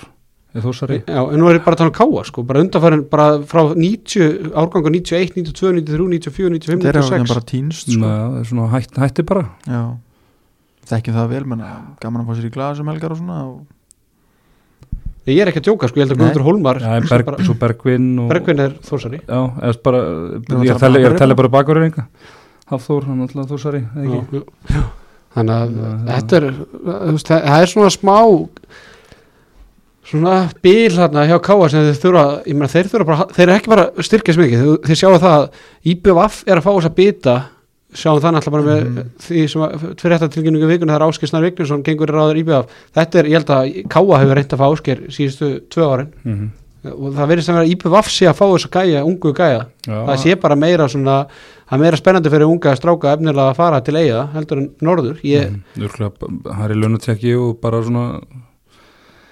Þórsari. Já, en nú er ég bara að tala um káa sko, bara undanfærin bara frá 90, árgangu 91, 92, 93, 94, 95, þeir hafa 96 bara týnst sko. Það er svona hætt, hætti bara. Já, þekkjum það vel menna, gaman að fá sér í glas um helgar og svona og... Ég er ekki að djóka sko, ég held að. Guðmundur Hólmar Já, en Berg, svo Bergvinn og, Bergvinn er þósari Já, bara, ég erum að tella, bara bakurinn Hafþór, hann alltaf Þórsari. Þannig að þetta er það er svona smá svona bíl hérna hjá Káa sem þeir þurfa, ég meina þeir þurfa bara þeir eru ekki bara að styrkja smikið þeir, þeir sjáu það að IBVF er að fá þess að bita sjáum það náttúrulega bara með Mhm. því sem að tilkynningu vikuna það er Ásker Snar Vignesson gengur í ráður IBVF þetta er, ég held að Káa hefur reynt að fá Ásker síðustu tvö árin Mhm. og það verðist að vera IBVF sé að fá þess að gæja ungu gæja, Já, það sé bara meira svona, það er meira spennandi fyrir unga stráka efnilega að fara til eiga heldur en norður, ég. Örgulega, hann er í launatekki og bara svona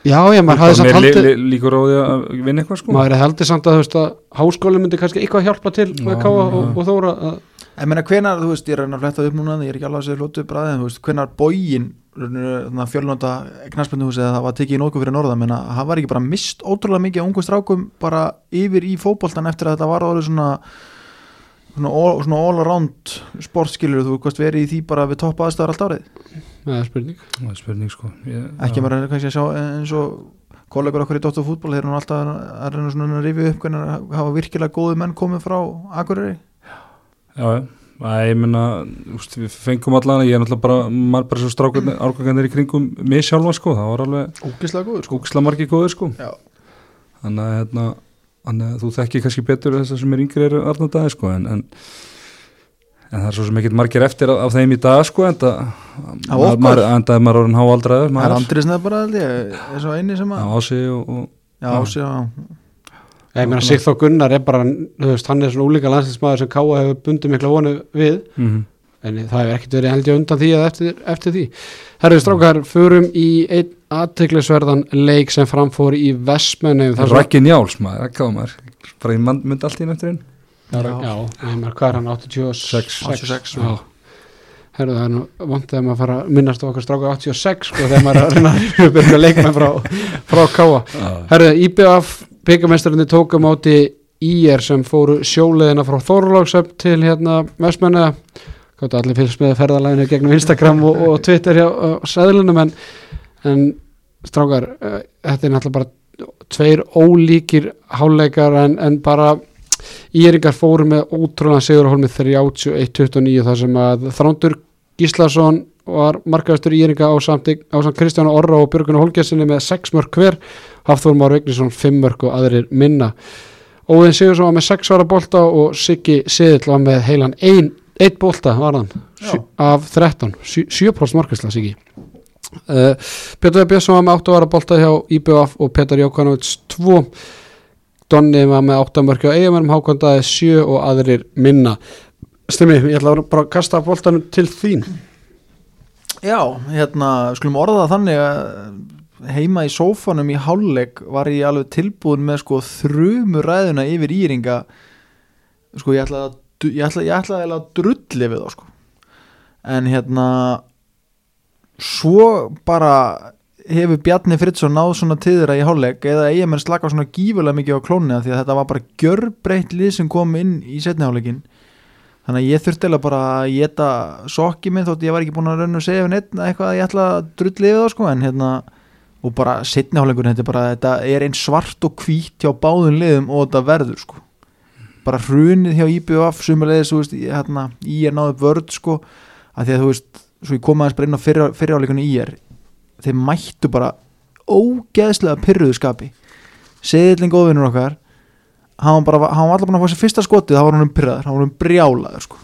já, já, maður hafði samt haldið li, li, líkur á því að vinna eitthvað sko maður hefði haldið samt að, að háskóli myndi kannski eitthvað hjálpa til Já, já. og, og Þóra að, En meina hvenar, þú veist, ég er að fletta upp núna ég er ekki alveg að segja flótu upp bræðin, þú veist, hvenar bógin fjölnóta knarspenduhúsi að það var tekið í nógu fyrir norða menna, það var ekki bara mist ótrúlega mikið af ungu strákum bara yfir í fótboltan eftir að þetta var orðið svona svona all, svona all around sportskilur, þú veist, verið í því bara við toppa aðstæðar allt árið, það er spurning. Það er spurning sko. Ég, ekki maður kannski að sjá eins og kollegur okkur í Dóttar fútból, þeir eru nú alltaf að reyna svona að rifja upp hvernig hafa virkilega góði menn komið frá Akureyri Já, já ég meina, úst, við fengum allan ég er náttúrulega bara, maður bara svo strákarnir árgangarnir í kringum mig sjálfa sko það var alveg ógislega góður sko. skóksla margir góður sko Já. þannig að hérna þannig að þú þekkir kannski betur þess að sem er yngri eru arnandagi sko en, en en það er svo sem ekkert margir eftir af, af þeim í dag sko en það er maður orðin háaldraður Það er maður Andris neða bara held ég, er svo eini sem að ási og, og Já, Já. ási, já, ég meina Sigþór Gunnar er bara veist, hann er svona úlíka landsinsmaður sem Káa hefur bundið mikla vonu við. Mm en það hefur ekkert verið held ég undan því að eftir, eftir því. Herðu strákar, förum í einn aðteglisverðan leik sem framfór í Vestmennu Rækki Njáls maður, það gáði maður. Bara í mynd allt í einn. Já, já, já hvað er hann, 86 86, já. Herðu það er nú vondið að maður fara að minnast á okkar stráka 86 sko þegar maður er að reyna að byrja leikmenn frá, frá Káa Herðu, IBF byggamestarinn tók á móti IR sem fóru sjóleðina frá Þorlóksöp til hérna Vestmennu gáttu allir fylgst með ferðalæðinu gegnum Instagram og, og Twitter hjá sæðlunum en, en strákar uh, þetta er náttúrulega bara tveir ólíkir háleikar en, en bara Íringar fóru með ótrúlega sigurhólmi 31-29 þar sem að Þrándur Gíslason var markaðastur Íringa á samt, Kristján Orra og Björgun Holgersinni með 6 mörg hver Hafþór Már Vignisson 5 mörg og aðrir minna Óðin Sigursson var með 6 ára bolta og Siggi Siðill var með heilan 1 bolta var hann Já. af 13 7% markasla Siggi uh, Pétur Björnsson var með 8 ára bolta hjá IBF og Petar Jókanovits 2 Donni var með 8 mörki á eigamennum, Hákondaði 7 og aðrir minna. Stimmi, ég ætla bara að kasta boltanum til þín. Já, hérna, skulum orða það þannig að heima í sófanum í hálfleik var ég alveg tilbúin með sko þrumur ræðuna yfir íringa. Sko ég ætlaði að ég ætlaði, ég eiginlega að drulli við þá sko. En hérna svo bara hefur Bjarni Fritzson náð svona tíðra í hálfleik eða eigamenn slaka svona gífulega mikið á klónina því að þetta var bara gjörbreytt lið sem kom inn í setni hálfleikin þannig að ég þurfti eiginlega bara að geta sokki minn þótt ég var ekki búin að raun og segja eitthvað að ég ætla að drulli við þá sko en hérna og bara setni hálfleikur þetta er bara einn svart og hvít hjá báðun liðum og þetta verður sko. Bara hrunið hjá IBF veist hérna í er náðu vörð sko. Að því að þú veist svo ég kom aðeins bara inn á fyrirháleikunni í er þeir mættu bara ógeðslega pyrruðu skapi. Seðilling góðvinnur okkar hann var, bara, hann alltaf búin að fá sér fyrsta skotið þá var hann um pyrraður, hann var um brjálaður sko.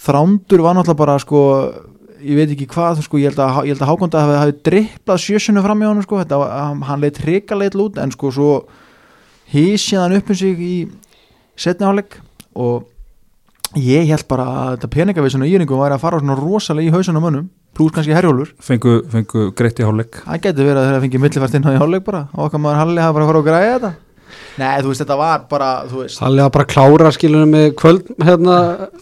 þrándur var náttúrulega bara sko, ég veit ekki hvað sko, ég held að, ég held að Hákonda hafi, hafi dripplað sjösunu fram í honum sko, Þetta, hann, leitt hrikaleit lút en sko svo hísið hann upp um sig í setni áleik og ég held bara að þetta peningavísun og íringum væri að fara svona rosalega í hausunum mönnum pluss kannski herjólfur. Fengu, fengu greitt í hálfleik. Það getur verið að þeirra fengið millifært inn á í hálfleik bara og okkar maður Halli hafa bara að fara að græja þetta Nei, þú veist, þetta var bara, þú veist Halli var bara að klára skilunum með kvöld hérna,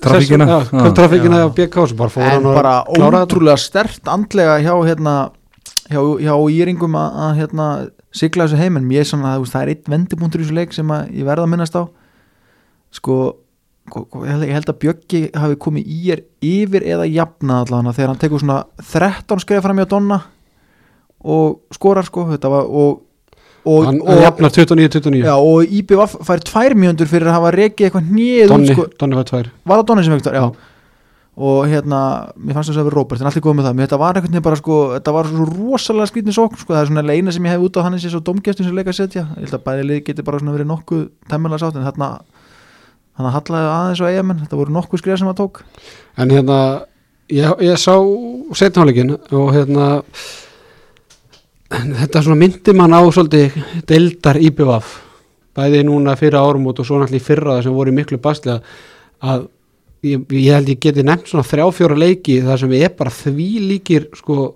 Trafíkina. kvöldtrafíkina á BK og svo bara fór En hann að bara klára þetta. ótrúlega stert andlega hjá hérna hjá, hjá íringum að, að hérna sigla þessu heiminn, mér er svona, þú veist, það er eitt vendipunktur í þessu leik sem að ég verða að minnast á sko sko, ég held- ég held að Bjöggi hafi komið í er yfir eða jafnað allavega þegar hann tekur svona 13 skreið fram hjá Donna og skorar sko þetta var og, og, hann og, jafnar 29-29 já, og IBVF fær tvær mjöndur fyrir að hafa rekið eitthvað hnið Donni, sko, Donni var tvær. Var það Donni sem vektar, já. Og hérna, mér fannst þess að vera Robert en allir góð með það, mér þetta var veginn bara sko þetta var svo rosalega skrýtni sókn sko, það er svona leina sem ég hef út á hann eins og domgestin sem leika að setja, ég held að bæði lið geti bara svona verið nokkuð temmilega sátt en þarna hann hallaði aðeins og eigamenn þetta voru nokkuð skrifa sem það tók. En hérna ég, ég sá setnáleikin og hérna þetta svona myndi mann á svolítið deildar IBVF bæði núna fyrir árum og svo náttúrulega í fyrra sem voru miklu baslega að ég, ég held ég geti nefnt svona þrjá fjóra leiki þar sem er bara því líkir sko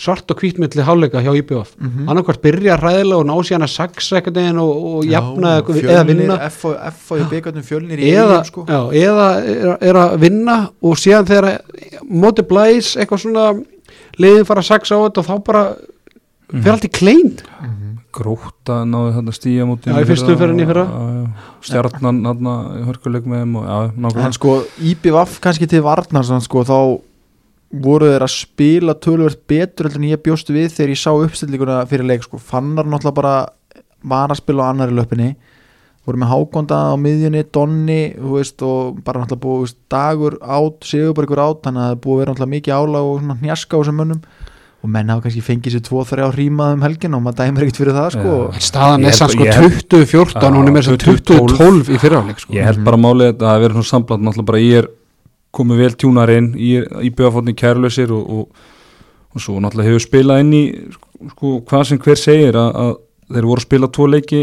svart og hvítmilli háleika hjá IBVF mm Mhm. annarkvært byrja ræðilega og ná síðan að saksa eitthvað neginn og, og jafna eitthvað- eða vinna. F og fjölnir í eða, eigum sko. já, eða er, er að vinna og síðan þegar móti blæs eitthvað svona liðin fara að saksa á þetta og þá bara fyrir allt í klein? Gróta náðu þarna stíja múti Já, í fyrstu umferðinni í fyrra. stjarnan þarna í hörkuleik með þeim og já, en sko IBVF kannski til Varnar sko, þá voru þeir að spila tölvöld betur heldur en ég bjóst við þegar ég sá uppstillinguna fyrir leik sko. fannar náttúrulega bara var að spila á annari löppinni. Voru með hákonda á miðjunni, Donni þú veist, og bara náttúrulega búið þú veist, dagur át, Sigurbergur át þannig að það búið að vera náttúrulega mikið álag og svona hnjaska á þessum mönnum og menn hafa kannski fengið sér 2-3 rímað um helgin og maður dæmir ekkert fyrir það sko. Já. staðan er sann sko ég held- 2014 hún er með svo 20-12 2012 í fyrirháleik sko. ég held bara málið að það verið svona sambland náttúrulega bara ég er komið vel tjúnar inn ég er í byggafotni kærlausir og, og, og svo náttúrulega hefur spilað inn í sko, hvað sem hver segir að, að þeir voru að spila tvo leiki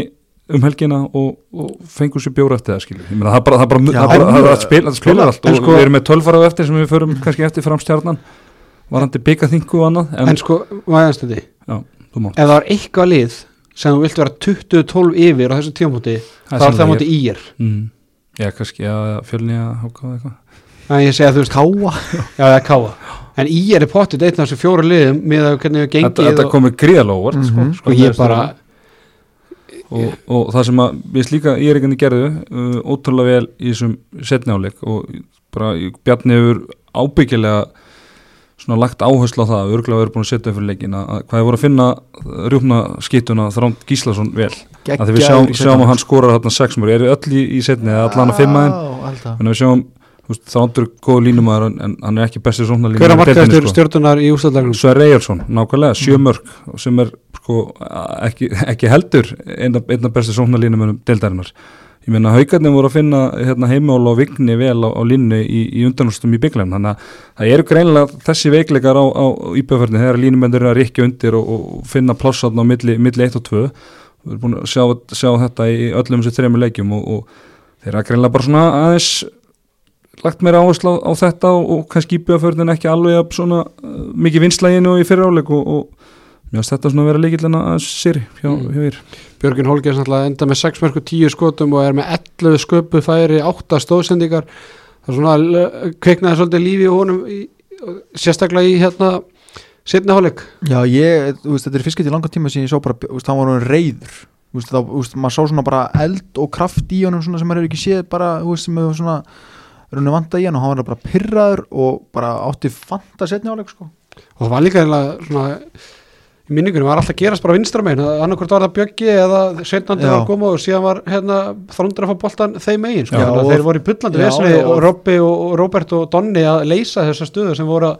um helgina og, og fengur sér bjóra eftir það skilju, ég meina það bara, það bara, bara, bara spil, það spilar allt og sko- við erum með tölfara á eftir sem við förum kannski eftir fram stjarnan varandi byggaþingu og annað en, en sko, þetta já, þú mátt. Ef það var eitthvað lið sem þú vilt vera 20-12 yfir á þessu tímafóti þá er það móti ír. Mm, já, kannski, já, fjölni að háka eitthvað. En ég segja þú veist, Káa já það er káa en ír er potið eitt af þessu fjóru liðum með að hvernig við gengið þetta komið gríðalóg mm Mhm. sko, og ég bara og, og það sem að við slíka ég er ekki gerðu uh, ótrúlega vel í þessum setniáleik og bara Bjarni hefur ábyggilega svona lagt áherslu á það örgulega verið búin að setja upp fyrir leikin að að hvað hefur voru að finna rjúpna skýtuna Þránd Gíslason vel. Að því við sjáum, sjáum að hann skorar þarna sexmur eru öll í, í setni eða allan að fimm aðeim aðeim en við sjáum Þrándur er góð línumæður en, en hann er ekki bestið svona hver að línumæður í deildinni, markaðastur sko. stjórnunar í ústæðlagnum Sverre Eyjarsson, nákvæmlega, sjö mörg sem er sko, ekki, ekki heldur einna, einna besti sóknarlínum um deildarinnar. Ég meina haugarnir voru að finna hérna, heimál og vigni vel á, á línu í, í undanústum í bygglein þannig að það eru greinilega þessi veikleikar á, á íbjöðferðinu þegar línumendur eru að rikja undir og, og finna plássatn á milli, milli 1 og 2 við erum búin að sjá, sjá þetta í öllum þessu þrejum leikjum og, og þeir eru greinilega bara svona aðeins lagt meira áherslu á, á þetta og, og kannski íbjöðferðin ekki alveg að svona uh, mikið vinslæginu í fyriráleik og, og mér finnst þetta svona að vera líkillina að sér hjá, Mm. hjá þér Björgin Holgers náttúrulega enda með 6 mörg og 10 skotum og er með 11 sköpuð færi 8 stóðsendingar. Það er svona l- kviknaði svolítið lífi í honum í, sérstaklega í hérna setna hálfleik. Já, ég, veist, þetta er fiskit í langa tíma sem ég sá bara, hann var hann reyður veist, þá, veist, maður sá svona bara eld og kraft í honum svona sem maður hefur ekki séð bara, sem hefur svona runni vanda í hann og hann var bara pyrraður og bara átti fanta setni áleik, sko. Og það var líka í minningunum var alltaf að gerast bara vinstra megin annarkvort var það Bjöggi eða setnandi Já. var að koma og síðan var hérna þrundur að fá boltan þeim megin sko. Já, þeir voru í bullandi Já, vesni já, og og- Robby og, Robert og Donni að leysa þessa stöðu sem voru að,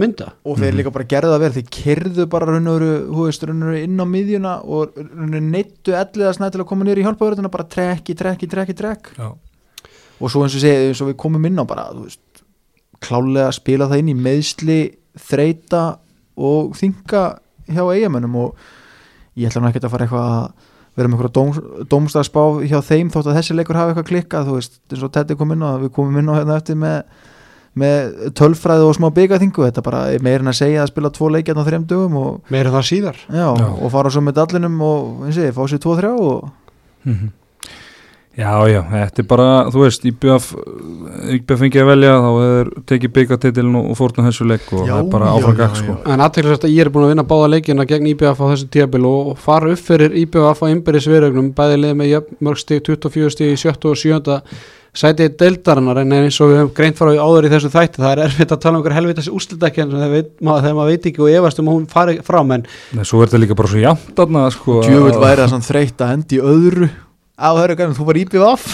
mynda og þeir Mhm. líka bara gerðu það vel þeir kerðu bara veru inn á miðjuna og neittu til að koma niður í hjálpaverðina bara trekki, trekki, trekki, trekk Já. og svo eins og segi, eins og við komum inn á bara, þú veist, klálega að spila það inn í meðsli, þreita og þinga hjá eigamönnum og ég ætla nú ekkert að fara eitthvað að vera með eitthvað dóm, dómstafsbá hjá þeim þótt að þessi leikur hafi eitthvað klikkað þú veist, eins og Teddy kom inn á við komum inn á hérna eftir með, með tölfræði og smá byggaþingu þetta bara er meirinn að segja að spila tvo leikjarn á þrejum dögum og, meira en það síðar já, Já. og fara svo með dallinum og eins og ég, fá sér tvo þrjá og Mhm. Já, já, þetta er bara, þú veist, IBF IBF fengið að velja, þá er tekið byggateitilin og, fórna þessu leik og það er bara áfram já, gag, já. sko. en aðteklisvægt að ég er búin að vinna báða leikina gegn IBF á þessu tíabil og fara upp fyrir IBF á innbyrðis viðrögnum bæði leið með jöfn- mörg stig 24 stig í 7 og 7 sæti deildarinnar en eins og við höfum greint frá í áður í þessu þætti það er erfitt að tala um einhver helvitas úrslitakjörn sem þegar veit- maður, þegar maður veit ekki og efast um hún fari fram en Nei, svo er þetta líka bara svo þarna, sko. djöfull að- væri það svona þreytt að hendi öðru á höru gæmum, þú var íbjöð af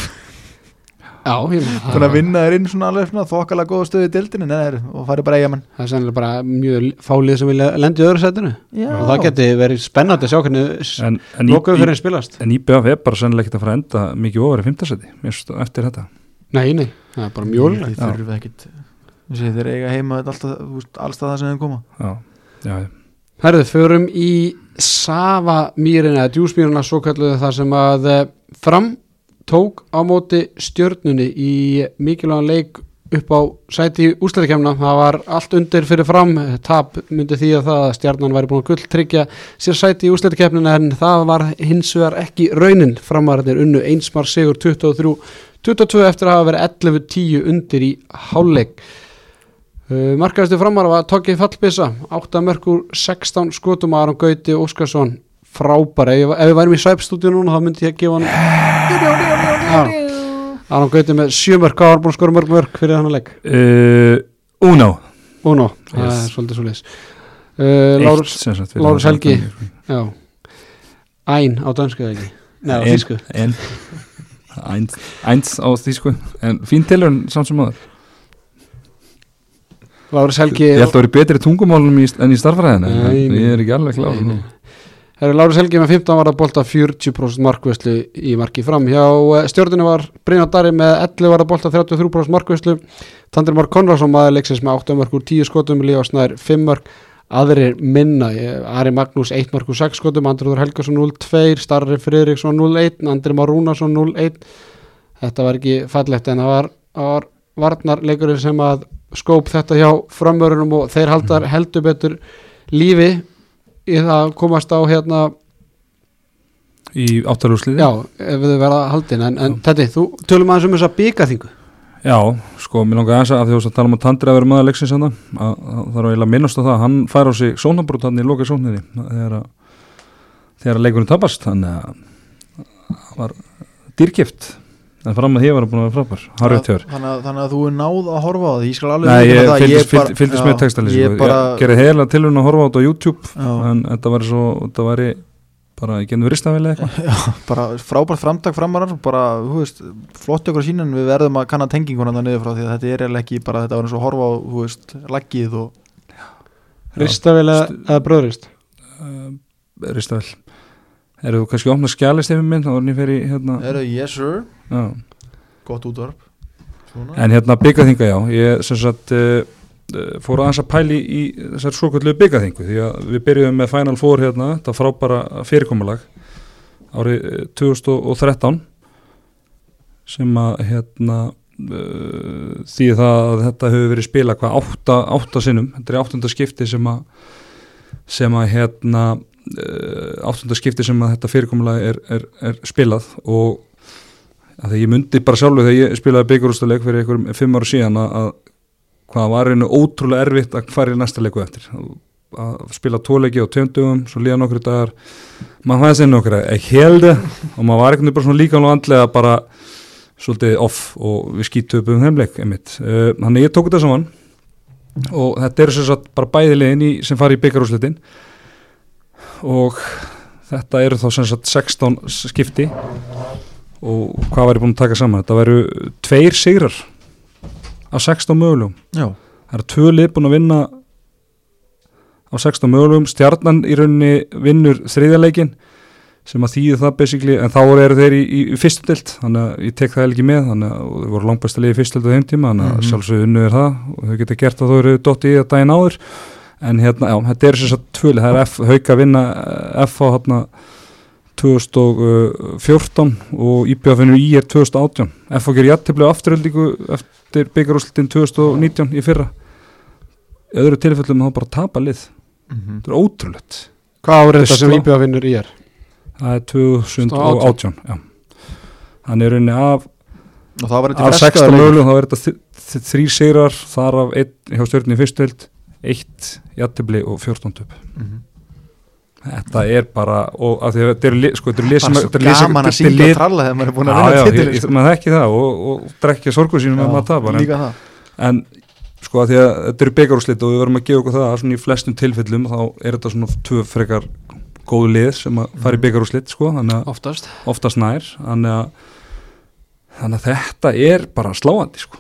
já, ég meina Þannig að vinna þér inn svona alveg svona þokkalega góða stöðu í dildinni neður, og farið bara eigamenn það er sennilega bara mjög fálið sem vilja lendi í öðru sætinu Já, og það geti verið spennandi að sjá hvernig En, en, lokaðu í, fyrir en spilast. en IBF er bara sennilega ekkert að fara að enda mikið ofar í finnst eftir þetta. nei, nei, það er bara mjög Þeir þurfi ekkit Þeir eiga heima alltaf, það sem þeim koma. Já, já, já. Herðu, fram tók á móti stjörnunni í mikilvægan leik upp á sæti í úslæðikemna það var allt undir fyrir fram. Tap myndi því að það að stjarnan væri búin að gull tryggja sér sæti í úslæðikemna en það var hins vegar ekki raunin. Framarðir unnu einsmar sigur 23 22 eftir að hafa verið 11-10 undir í hálfleik. Uh, markaðastu framar var Tóki Fallbissa. 8 mörgur 16 skotum Aron Gauti Óskarsson frábæra ef, ef við værim í sæpstúdíu núna þá myndi ég að gefa hann Já. Aron Gauti með 7 mörg hvað var búin að skora mörg mörg fyrir hann að legg Uh, Uno. Uno, það Yes. er svolítið svo leis uh, Lárus, fyrir Lárus það. Helgi. Æn á dansku eða ekki Nei, á En- En, eins, eins á þýsku, en fín tilhörn samt sem aður. Lárus Helgi Ég held að vera betri tungumálum í, en í starfræðinu, en ég er ekki alveg kláð. Herra Lárus Helgi með 15 var að bolta 40% markvæslu í marki fram. Hjá eh, stjórninu var Brynjar Dari með 11 var að bolta 33% markvæslu Tandri Már Konradsson maður leiksins með 8 mörg úr 10 skotum Lífa Snær 5 mörg aðrir minna. Ari Magnús 1 mark úr 6 skotum Andrúður Helgason 0-2 Starri Friðriksson 0-1 Andri Már Rúnarsson 0-1 þetta var ekki fallegt en það var, var varnarleikurinn sem að skóp þetta hjá framörunum og þeir haldar heldur betur lífi í það að komast á hérna í áttalúslið já, ef þau verða haldin en, en þetta, þú tölum aðeins um þessa byggaþingu Já, sko, mér langar aðeins að því að þú að tala um að Tandri að vera maður leiksins að það eiginlega að minnast á það hann fær á sig sónabrútt hann í loka sóninni þegar, að- þegar að leikurinn tapast þannig að það var dýrkift en fram að því var hann búin að vera frábær. Þannig, að- þannig að þú er náð að horfa á það. Ég skal alveg Nei, ég það, fylgdist, bara- fylgdist, fylgdist já, með textalýs ég ég bara, gerði heila tilhörun að horfa á þetta á YouTube já, en þetta var svo, þetta var bara ég genið vristafileg eitthvað. Bara frábært framtak framarar bara, þú veist, flott ykkur sín en við verðum að kanna tenginguna það niður frá því að þetta er eiginlega ekki bara þetta var eins og horfa á, þú veist, laggið og ristavel eða, eða bröðrist? Ristavel Eru þú kannski að opna skjælist yfir minn er hérna eru, yes sir, já. gott útvarp. Svona. En hérna byggaþinga já, ég sem sagt uh, fór aðeins að pæli í þessar svokvöldu byggaþingu því að við byrjuðum með Final Four hérna, þetta frábæra fyrirkomulag árið eh, 2013 sem að hérna uh, því það að þetta hefur verið spila hvað átta, átta sinnum, þetta er áttunda skipti sem að sem að hérna uh, áttunda skipti sem að þetta fyrirkomulag er, er, er spilað og að ég myndi bara sjálfu þegar ég spilaði byggarústuleik fyrir einhverjum fimm ára síðan að, að hvað var einu ótrúlega erfitt að fara í næsta leiku eftir að spila tóleiki á tjöndugum svo líða nokkru dagar maður fæði sér nokkru að helda og maður var veginn bara svona líka og andlega bara svolítið off og við skýttu upp um heimleik einmitt. Uh, þannig ég tók þetta saman og þetta eru sem sagt bara bæði liðin í, sem fari í byggarúslitin og þetta eru þá sem sagt 16 skipti. Og hvað var ég búin að taka saman? Þetta væru tveir sigrar af 16 mögulegum. Já, það eru tvö lið búin að vinna á 16 mögulegum. Stjarnan í rauninni vinnur þriðjarleikin sem að þýði það basically en þá eru þeir í, í, í fyrstutild þannig að ég tek það ekki með þannig að þau voru langbæsta lið í fyrstutild á þeim tíma þannig að Mhm. sjálfsögðu unnu er það og þau geta gert að þau eru dotti í það daginn áður en hérna, já, þetta er sem sagt tvö lið, það er F, hauka að vinna F á hérna 2014 og IBF vinnur í er 2018 F á gerir jættibli á afturöldingu eftir byggarúslitin 2019 í fyrra. Öðru tilfellum þá bara tapa lið. Mm þetta er ótrúlegt. Hvað árið þetta sem vinnur í er það er 2018 já. hann er rauninni af, og það var af 16 mögulegum þá er þetta þ- þ- þrír sigrar þar af einn hjá stjórnir í fyrstöld eitt jættibli og 14 töp Mhm. þetta er bara og af því að þetta lið sko, þetta bara svo þetta lið sem- gaman að þetta er syngja tralla þegar maður er búin að vinna titilin ég, sko. maður þekki það og, og drekkja sorgu sínum með maður tapar en, en sko að því að þetta eru byggarúslit og við verðum að gefa okkur það að svona í flestum tilfellum þá er þetta svona tvö frekar góðu lið sem að fara í Mhm. byggarúslit sko, þannig að oftast oftast nær þannig að, þannig að þetta er bara sláandi sko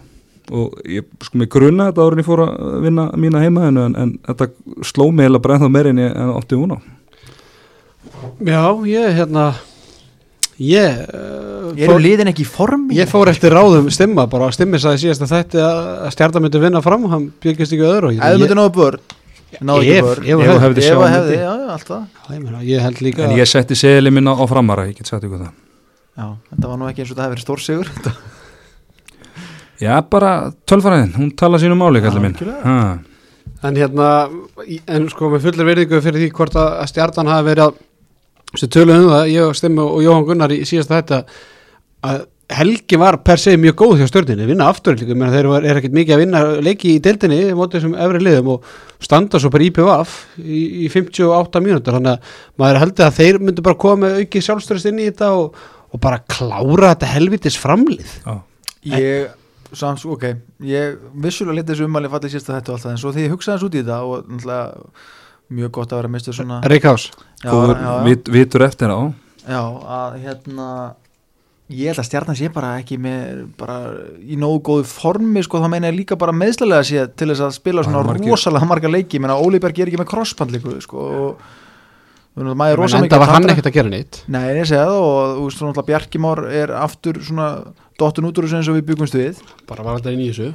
og ég sko mig gruna þetta árið ég fór að vinna mína heima en, en þetta sló mig eða bara ennþá meira en ég átti hún á. Já, ég hérna ég uh, eru liðin ekki í formi Ég fór eftir ráðum stimma bara stimmi sagði síðast að þetta að stjarta myndi vinna fram og hann byggist ekki öðru. Og ég, eða myndi náðu börn náðu ekki börn ef og hefði. hefði ef að hefði, já, já, alltaf Já, ég, meina, ég held líka en ég setti segli minna á framara ég get sagt ykkur það. Já, þetta var nú ekki eins og það hefði verið stórsigur Já, bara tölfræðin, hún tala sínu máli, kallar minn. en hérna, en sko með fullir verðingu fyrir því hvort að stjartan hafi verið að sem töluðum um það, ég og Stimmi og Jóhann Gunnar í síðasta þetta að Helgi var per se mjög góð hjá stjórninni, vinna afturlíku, menn þeir eru er ekkert mikið að vinna leiki í deildinni mótið þessum efri liðum og standa svo bara í PVF í, í 58 mínútur, þannig að maður heldur að þeir myndu bara koma með auki sjálfstörst inn í þetta og, og bara klára þetta helvitis framlið. Ég, sams, ok. Ég vissulega lítið þessu umæli fallið sérst að þetta og allt það en svo því ég hugsaði þessu út í þetta og náttúrulega mjög gott að vera mistur svona Reykjás vit, vitur eftir á. já, að hérna ég held að stjarnan sé bara ekki með bara í nógu góðu formi sko, þá meina ég líka bara meðslega sé til þess að spila svona Það rosalega marga leiki, menna Óli Berg er ekki með crossband líku sko, og en mikið enda var hann ekkert að gera neitt. Nei, ég segja það og þú veist, svona alltaf Bjarki Már er aftur svona dottun út úr þessu eins og við byggumst við. Bara var inn í þessu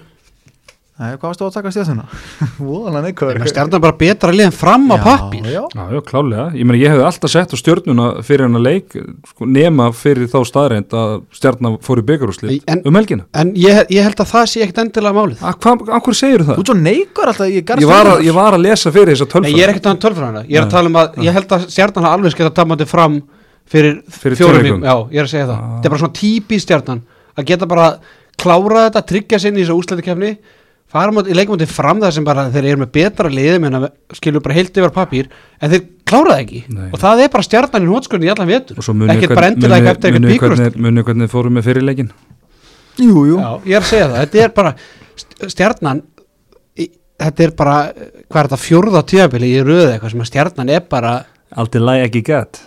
Nei, hvað varstu að taka stjórnuna? Voðalega neikvæður stjarnan bara betra lið en fram á pappir Já, Já, já, klálega. Ég meina, ég hefði alltaf sett á stjörnuna fyrir hennar leik, sko, nema fyrir þá staðreind að stjarnan fór í byggarúslit En- um helgina. en ég, ég held að það sé ekkert endilega málið Að hverju segir Þú það? ert svo neikvæður alltaf Ég, Ég var, að, ég var að lesa fyrir þessa Nei, tölfræði. ég er ekkert að tölfræðina, ég er að Nei. tala um að ég held að stjarnan hafa alveg skemmt að tamandi fram fyrir, Fyrir fjórum tveim vikum, já, ég er að segja það Ah. þetta er bara svona típi stjarnan að geta bara klára þetta, tryggja sinni í þessu úslættikefni fara í leikmóti fram það sem bara þeir eru með betra liðum en að skilju bara heilt yfir pappír en þeir klára það ekki Nei. og það er bara stjarnan í hótskunni í allan vetur ekkert bara endilega ekki eftir eitthvað hvernig, bíkurust munið hvernig fórum með fyrir leikin. Jú, jú Já, ég er að segja það, þetta er bara st- stjarnan þetta er bara, hvað er þetta fjórða tíðabili í röðu eitthvað sem að stjarnan er bara Aldrei læg ekki gætt.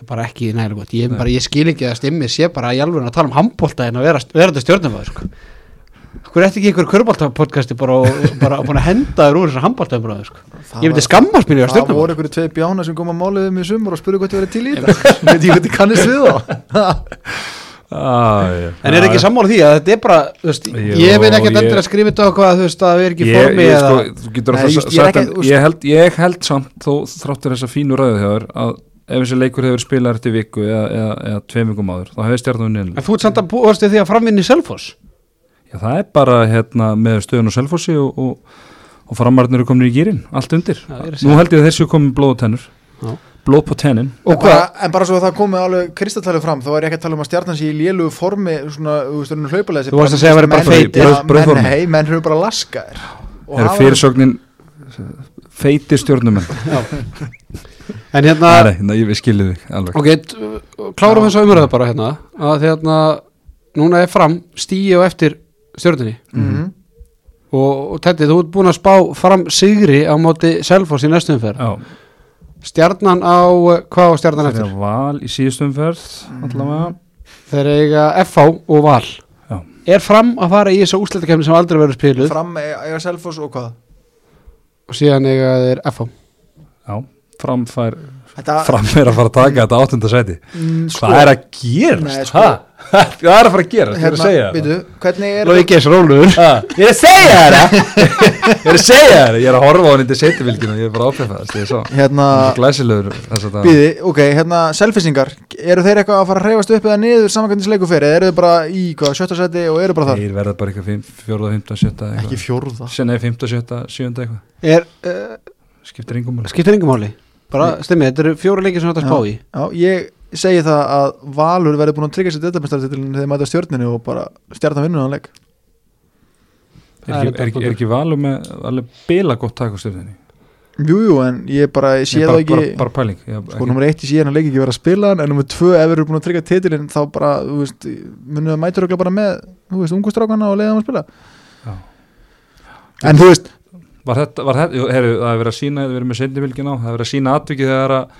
er bara ekki nægilega gott, ég, bara, ég skil ekki að stimmi sé bara í alveg að tala um handbólta en að vera, vera þetta stjórnumæður sko. Hver eftir ekki einhver körbóltapodcasti bara og bara búin að henda þér úr þessar handbóltaumröðu sko. Ég myndi skammast mér í að Það voru einhverju tvei bjána sem kom að máliðið mig í sumur og spurðu hvað þið verið til í þetta. Veit ég hvað þið kannist við þá. Ah, en er ekki sammála því að þetta er bara veist, Jó, ég veit ekki endur að skrifa þetta á hvað þú veist að við erum ekki í ég, formi ég, eða sko, ég ekki- ég, held, ég held samt þó þráttur þessa fínu ræðu þjóður að ef þessi leikur hefur spilað eftir viku eða, eða, eða tveim vikum áður þá hefur stjarnan niður en þú ert samt að búast við því að framvinni Selfoss Já, það er bara hérna, með stöðun og selfossi og, og, og framarnir eru komin í gýrin, allt undir. Er Nú held ég að þessu komin blóð og tennur. Já. Blóð på tennin. og en, hvað, bara, en bara svo að það komið alveg kristaltalið fram þá er ég ekki að tala um að stjarnan sé í lélugu formi svona, þú veist, raunum hlaupalega Þú varst að segja að væri bara feitir. bröð, Brauðformi. menn, hei, menn eru bara laskaðir Og Er fyrirsögnin feiti stjórnumenn. en hérna Nei, nei, ég skilði þig alveg. ok, klárum þess að umröða bara hérna að hérna núna er fram stíi og eftir stjórnunni Mhm. og, og Teddy, þú ert búin að spá fram sigri á móti Selfoss í næstum umferð Já, stjarnan á, hvað á stjarnan það eftir? er val í síðustum ferð, allavega. þeir eiga FH og Val Já. er fram að fara í þessu úsleitakefni sem aldrei verður spiluð fram eiga Selfoss og hvað og síðan eiga þeir FH Já, fram fær, þetta, fram er að fara að taka þetta áttunda seti. mm, sko, Hvað er að gerast? Nei, sko- Hvað er að fara að gerast? Ég er að segja það. er Lói Geis Rólur Ha, Ég er að segja það. Ég er að segja það. Ég er að horfa á hann í setjuvilkinu Ég er bara áfæfast Ég er svo hérna, glæsilegur það býði, ok, hérna selfisingar, eru þeir eitthvað að fara að hreyfast upp eða niður samankvæmdins leiku fyrir, eru þeir bara í hvað, sjötta seti og eru bara þar? Þeir verða bara eitthvað fjórða, fymta, sjötta ekki fjórða? Nei, fymta, sjötta, sjönda eitthvað. Er, uh, Skiptir engum máli. skiptir engum máli. Bara stemmi, þetta eru fjóra leikir sem þetta spá í. Já, ég segi það að Valur verður búin að tryggja sér deltamestartitilin þegar þeir mæta stjórninu og bara stjarnan vinnur hann leik. Er Það er ekki, er ekki, er ekki valur með alveg bila gott takk á stjórninni Jú, jú, en ég bara ég sé það ekki bara, bara pæling. Ég, sko, ekki, nummer eitt ég sé hann að leik ekki vera að spila en nummer tvö, ef við erum búin að tryggja titilin þá bara, þú veist, munum við mætur örugglega bara með, þú veist, ungustrákana og leiða hann að spila. Já. En þú veist, Var þetta, var þetta, jú, heru, það er verið að sína við erum með sendivilkin á, það er verið að sína atvikið þegar að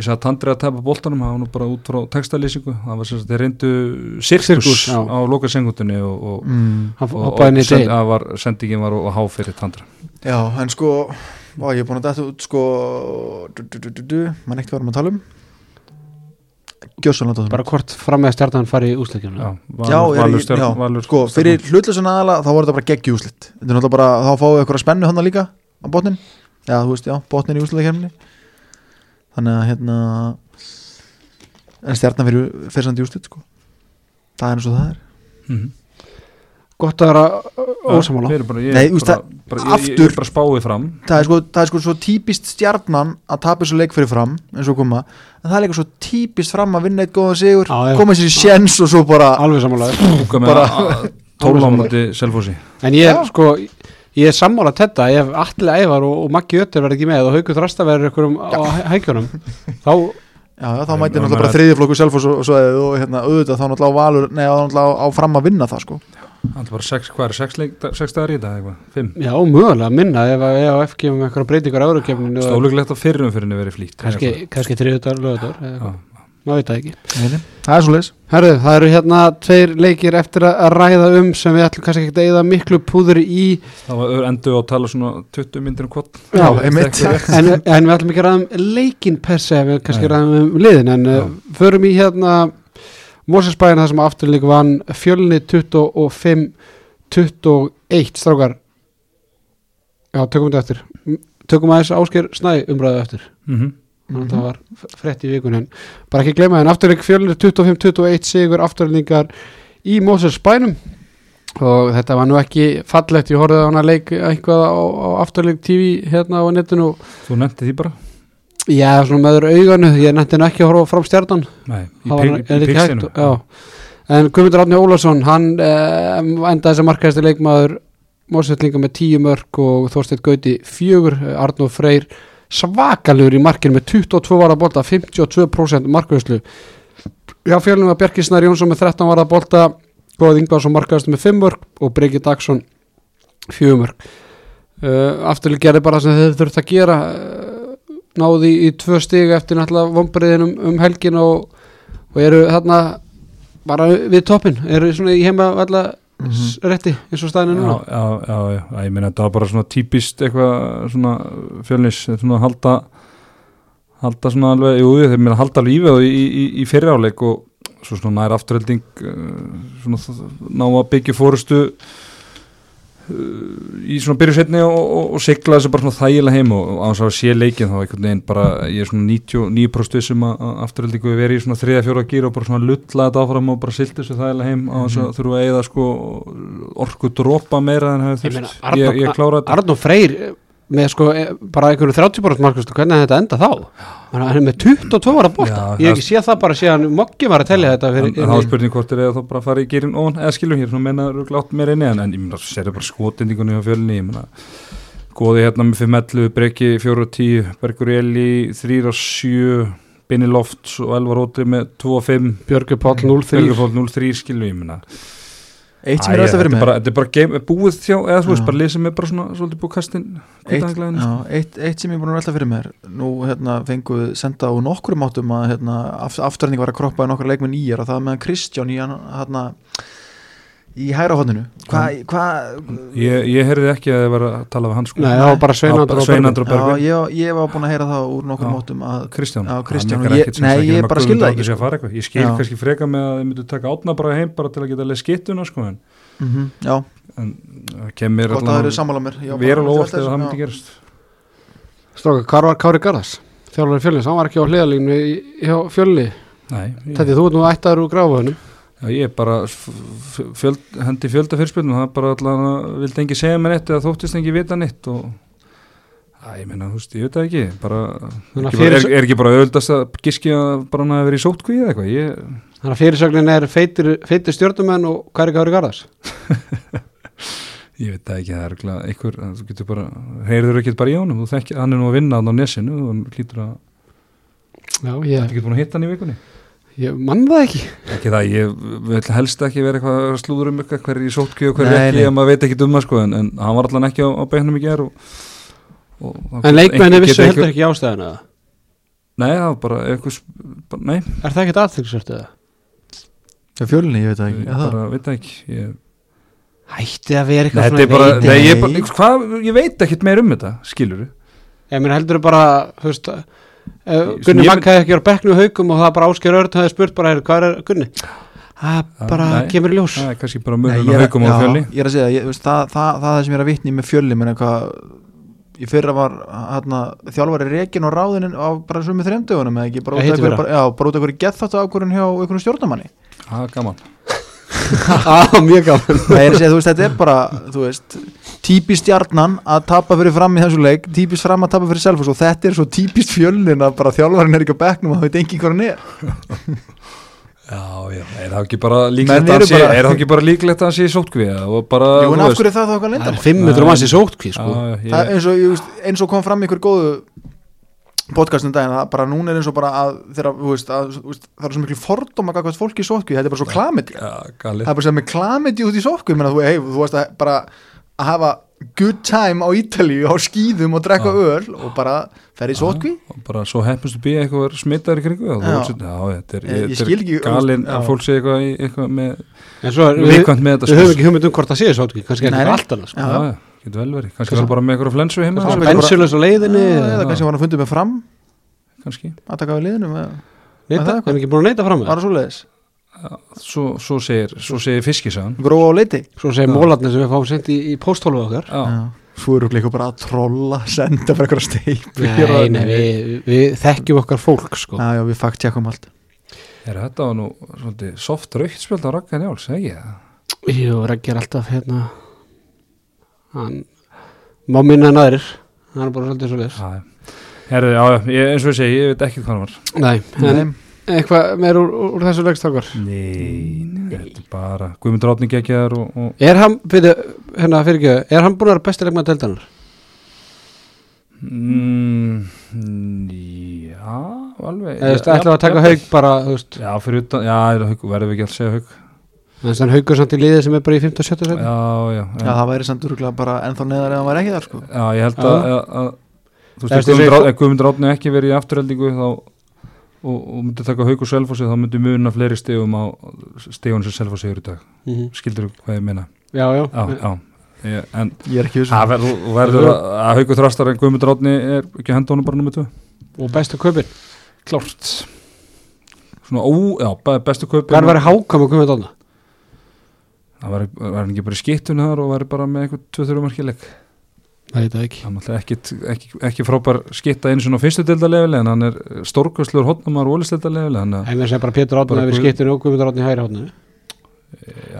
ég sagði að Tandri að tapa boltanum það var nú bara út frá textalýsingu. Það var sem sagt, þeir reyndu sirkus, á loka sengutunni og, og, mm, hann og, og send, að var, sendingin var og há fyrir Tandra já, en sko Vá, ég er búin að dæta út, sko du, du, du, du, du, mann ekkert varum að tala um. Gjössan bara hvort fram með stjarnan fari í úsleikjum já, Já, já, valur sko, fyrir hlutlusun aðala þá voru þetta bara er náttúrulega bara, þá fáum við eitthvað spennu hann líka á botnin, já, þú veist, já, botnin í úslitakefni þannig að hérna en stjarnan fyrir fyrirsandi úslit, sko. Það er eins og það er. Mm gott að vera ósamála Nei, þú veist bara, það- bara, ég, ég, aftur- ég bara spáði fram. Það er sko, það er sko svo típist stjarnan að tapa þessu leik fyrir fram eins og koma, en það er líka svo típist fram að vinna eitt góðan sigur, já. koma sér í sjens og svo bara, alveg samála á múti selfósi en ég er sko ég er sammála þetta, ef Alli Ævar og, og Maggi Ötter verður ekki með og Haukur Þrasta verður ykkur um á hæ- hækjunum þá já, já, þá Nei, mæti og náttúrulega bara þriðjaflokku self og, svo- og hérna, auðvitað þá náttúrulega á valur, nei, þá náttúrulega á fram að vinna það, sko. Það var sex, hvað er sex, leik, sex dagar í þetta eitthvað, fimm? Já, mögulega minna ef að EF gefum eitthvað breytingar á öðrukefninu Stólugilegt að fyrrum fyrir henni verið flýtt kannski, lögutar Já. Maður veit það ekki. Það er svo leis Herðu, það eru hérna tveir leikir eftir að ræða um sem við ætlum kannski ekki að eyða miklu púður í. Það var endur að tala svona 20 myndir um kvot Já, einmitt. en, en við ætlum ekki að ræða um leikin per se, við kannski ræðum um liðin en Já. uh, förum í hérna Mósesbæðin það sem afturlík vann fjölni 25 21 strákar. Já, tökum þetta eftir. Tökum aðeins Ásker Snæ umræðu eftir. Mm þannig að það var f- frétt í vikun en bara ekki gleyma en afturleik fjölnir 25-21 sigur afturleiningar í Moses bænum. Og þetta var nú ekki fallegt, ég horfði á hana leik eitthvað á, á afturleik TV hérna á netinu. Þú nefndi því bara? Já, svona meður auganu, ég nefndi nú ekki að horfa fram stjarnan. Nei, í, í já. en Guðmundur Átni Ólafsson hann eh, endaði sem markaðist leikmaður Mósetlinga með 10 mörg og Þorsteinn Gauti fjögur, Arnóð Freyr svakalugur í markinu með 22 varða bolta 52% markaðislu já fjölnum að Bjarki Snær Jónsson með 13 varða bolta Góð Ingvarsson markaðist með 5 mörg og Breki Dagsson 4 mörg uh, afturlega gerði bara sem þeir þurft að gera uh, náði í, í tvö stig eftir náttúrulega vombriðin um, um helgin og, og eru þarna bara við toppin, eru svona í heima alla Mhm. rétti eins og staðinu núna já, já, já, já, ég meina þetta var bara svona típist eitthvað svona fjölnis svona halda halda svona alveg, jú, þeir meina halda lífið í, í, í fyriráleik og svo svona nær afturhelding uh, svona ná að byggja fórustu í svona byrjusetni og, og, og sigla þessu bara svona þægilega heim og, og ánþá að sé leikin þá einhvern veginn bara, ég er svona 99% vissum að að afturheldingu við verið í svona 3-4 gýr og bara svona lulla þetta áfram og bara sildi þessu þægilega heim á þess að þurfa að eigða sko orku dropa meira en meina, þurft. Ég, ég klára þetta. Arnó Freyr með sko eh, bara einhverju 30% markastu, hvernig er þetta enda þá? Hann er með 22 ára bolta. Já, ég hef það- ekki séð það bara síðan Moggi var að tellja þetta en fyrir, en þá er spurning hvort er eða þá bara að fara í gýrin ofan. Eða skilum hér, svona menna glátt meira inni en, en ég meina, sér bara skotendingunni á fjölni ég meina, góði hérna með 5-11 Breki 4-10, Bergur Eli 3-7, Binni Lofts og Elvar Ótri með 2-5 Björgur Páll 0-3 Belgufól 0-3 skilum ég meina Eitt sem er alltaf er mig. bara, þetta er bara game, búið þjá eða þú veist bara lið sem er bara svona svolítið búið kastin eitt, já, eitt, eitt sem ég er búin að velta fyrir mér nú hérna, fengu við senda á nokkrum áttum að hérna, aft, afturning var að kroppa í nokkra leikmenn í er og það með Kristján í, hann- hérna, í hæra hodninu hvað hva, ég, ég heyrði ekki að þið var að tala við hans sko. Nei, það var bara Sveinandur og og já, ég, ég var búin að heyra það úr nokkrum Já. áttum að Kristján, Já, Kristján, ég- ekkert nei, ég bara Guðmundur skil það Árni ekki, sé að sko. fara eitthvað. Ég skil Já. kannski freka með að þið myndu taka átna bara heim bara til að geta leið skittuna sko en, mm já, en það kemur gott að það eru sammála mér. Við erum að óvart velta eða það myndi gerast. Stráka, hvar var Kári Garðars? Þjálfari fjölins, hann var ekki á hliðalínu í- hjá fjölni. Nei, ég, Þetta þú ert nú ættaður úr gráfunum já, ég er bara fjöld, hendi fjölda fyrirspilnum það er bara allan vildi engi segja mér neitt eða þóttist engi vita neitt og Æ, ég meina, þú veist, ég veit það ekki bara, að ekki bara, er, er ekki bara auðvöldast að giski að bara hann hafi verið í sótkví eða eitthvað ég, Þannig að fyrirsögnin er feitir, feitir stjórnumenn og er Kári Garðars? Ég veit það ekki, það er örugglega einhver, þú getur bara, heyrður ekki bara í honum, þú þekki, hann er nú að vinna hann á nesinu og hann hlýtur að, Já, ég, getur búin að hitta hann í vikunni. Ég mann það ekki Ekki það, ég vil helst ekki vera eitthvað að slúður um eitthvað, hver er í sótkvíu og hver er Nei, ekki, nei. ef maður veit ekki um það sko, en, en hann var allan ekki á, á beinum í ger og, og þá En leikmenni vissu heldur ekki ástæðuna það Nei, það var bara eitthvað, nei, Er það ekkert aðþyngsvert eða? Já, fjölinni, ég veit það ekki ég bara veit það ekki. Ég, Hætti að vera nei, eitthvað þetta er bara, nei, ég, nei. bara, hvað, ég veit ekkert meir um þetta, skilur Ég meina heldur bara, þú veist Ég- Gunni ég Magg hefði ekki á bekknu haugum og það bara Ásker Örn hefði spurt bara, "Heyrðu, hvað er Gunni? Það Já, bara nei. kemur í ljós Það er kannski bara að er- haukum á fjölni. ég er að segja, ég, veist, það, það, það er það sem ég er að vitni með fjölni menn hvað í fyrra var hana, þjálfari rekin og ráðinin á bara sumi þremdögunum eða ekki, bara út af af einhverju getháttu ákvörðun hjá einhverjum stjórnamanni Það er gaman. Á, mjög gaman. Það er að segja, þú veist, þetta er bara þú veist, típist stjarnan að tapa fyrir fram í þessu leik, típist fram að tapa fyrir selfos og þetta er svo típist fjölnin að bara þjálfarin er ekki á bekknum og það veit engin hvað hann er. Já, já, er það ekki bara líklegt að sé, bara- er það ekki bara líklegt að hann sé í sótkvíða og bara, Jú, en þú af hverju er það þá eitthvað Það er lindamál? 500 manns í sótkví Já, sko. Já, það er ég, eins og, ég veist, eins og kom fram ykkur góðu podcastin daginn, það bara núna er eins og bara að þeirra, þú veist, að, þú veist, það er svo miklu fordóma gagvart fólki í sótkví, þetta er bara svo klamiti já, galið. það er bara sem með klamiti út í sótkví menna, þú, hey, þú veist að bara að hafa good time á Ítalíu á skýðum og drekka Já. öl og bara ferði í sótkví Og bara svo heppust að býja eitthvað smittar í kringu og þú Já. veist, já, þetta er, Ég- ég er ekki- galinn að fólk sé eitthvað, eitthvað með, svo er, viðkvæmt með þetta við höfum sko. ekki hugmynd um hvort það sé sótkví Kannski Getur vel verið, kannski er það bara með eitthvað flensu heima, Bensilus á leiðinni eða kannski var hann að fundið með fram. Kannski. að taka við liðinu með, Neita, það hann er ekki búin að neita fram var svo leiðis svo, svo segir, svo segir fiskisagan gróa á leiti. Svo segir mólarnir sem við fáum sendi í, í pósthólu okkar. Já, fúrugleikur bara að trolla senda fyrir eitthvað steip Nei, nei, við, við þekkjum okkar fólk sko. Já, já, við fakt tjekkum allt. Er þetta var nú svolítið soft raukt spjöld á Ragga Njáls, ekki það? Jú, Raggi er alltaf hérna Hann má minna en aðrir. Hann er bara svolítið svo leis Já, já. Herðu, já, ég, eins og ég segi, ég veit ekki hvað hann var. Nei, en Nei, eitthvað meir úr, úr þessu leikstrákar? Nei, þetta er bara Guðmundur Átni geggjaðar og, og Er hann, fyrir, hérna fyrir ekki Er hann búin að vera besti leikmaður deildanar? mm, Já, alveg Eða ætlaðu að taka haug bara, þú veist? Já, fyrir utan, já, haug, verðum við ekki að segja haug Þannig að haugur samt í liði sem er bara í 15 og 17 seti Já, já, já, það væri samt öruglega bara ennþá neðar eða hann væri ekki þar sko. Já, ég held að, að, að þú veist, ef Guðmundur Átni ekki verið í afturheldingu þá og, og myndi taka haug og selfossi þá myndi muna fleiri stegum á stegun sem selfossi er í dag. Mhm. skildur þú hvað ég meina? Já, já, já, já, ég, en ég er ekki það vissum verður, verður að, að haugur þrastar en Guðmundur Átni er ekki henda honum bara nummið 2 Og bestu kaupin? Klárt. Svona ó, já, be- bestu kaup Hver var í hákam að koma þetta það var, var ekki bara í skiptun þar og var bara með eitthvað 2-3 markileg Það veit það ekki. Hann er ekki, ekki, ekki frábær skitta einu svona á fyrstu deildalefili en hann er stórkvæsluður hotnumar og ólisteildalefili hann Það er sem bara Pétur Bara við skiptinu og Guðmundur Átni hæri hótnu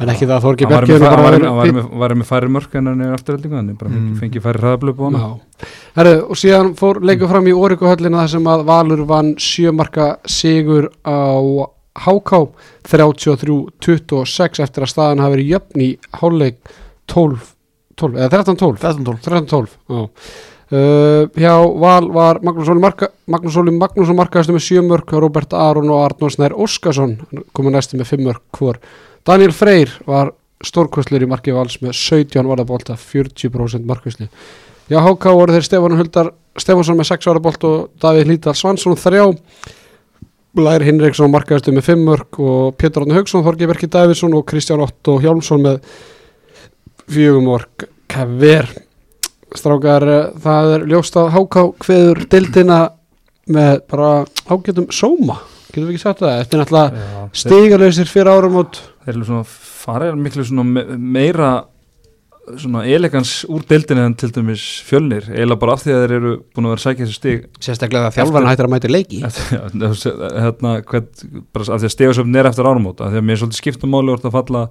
En ekki það að Þorgi hefur hann var, með, var með færri mörk en hann er afturheldingu hann er Mm. fengið færri hraðablöp á hann og síðan fór leikur fram í Órikuhöllina þar sem að Valur vann sjömarka sigur á HK 33-26 eftir að staðan hafi verið jöfn í hálfleik 12, 12 eða 13-12 13-12 13-12 já. Uh, hjá Val var Magnús Óli Marka, Magnús Óli Magnússon markaðastu með 7 mörk Robert Aron og Arnór Snær Óskarsson komið næstu með 5 mörk hvor. Daniel Freyr var stórkvöslur í marki Vals með 17 varðabólta 40% markvöslu Já, HK voru þeir Stefán Huldar Stefánsson með 6 varðabólt og Davíð Lítal Svansson 3 Blær Hinriksson markaðastu með 5 mörk og Pétur Átni Haugsson, Þorgi Berki Davíðsson og Kristján Otto Hjálmsson með 4 mörk. Kver. Strákar, eh, það er ljóst að háká hveður dildina með bara ágætum sóma. Getum við ekki sagt það, eftir náttúrulega þeir, stígalöysir fyrir árum út þeir eru svona farið miklu svona me, meira svona elegans úr deildinu en til dæmis fjölnir eiginlega bara af því að þeir eru búin að vera að sækja þessi stig sérstaklega að þjálfarna hættir að mæta leiki já, hérna, hvern, bara af því að stegasöfn er eftir árumót af því að mér er svolítið skiptum máli orðið að falla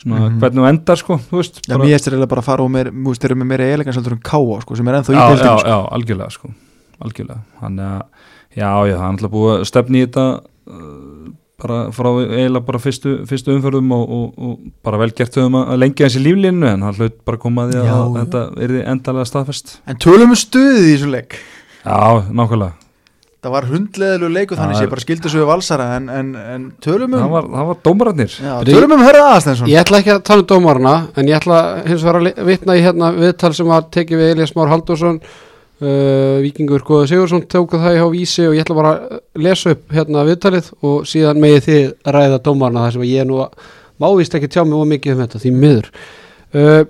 svona Mhm. hvernig þú endar sko þú veist, Já, bara- mér eftir eiginlega bara að fara og mér, þeir eru með meira elegans heldur en káa, sko, sem er ennþá í já, já, deildinu, sko. já, algjörlega sko algjörlega, hann er að já, já, að bara frá eiginlega bara fyrstu, fyrstu umförðum og, og, og bara vel gert höfum að lengja þessi líflínu en hann hlaut bara koma að að þetta er því endalega staðfest. En tölum við stuðið í þessu leik. Já, nákvæmlega, Það var hundleðilegu leiku þannig Já, sé bara skildu svo við valsara en, en, en tölum um það var, var dómararnir. Já, Tölum um Hörða Aðstensson ég ætla ekki að tala um dómarna en ég ætla hins vegar að vitna í hérna viðtal sem var tekið við Elias Már Haldursson uh, Víkingur Góða Sigursson tóku það í há vísi og ég ætla bara að lesa upp hérna viðtalið og síðan megið þið ræða dómarna þar sem ég nú mávist ekki tjá mig of mikið um þetta því miður. Uh,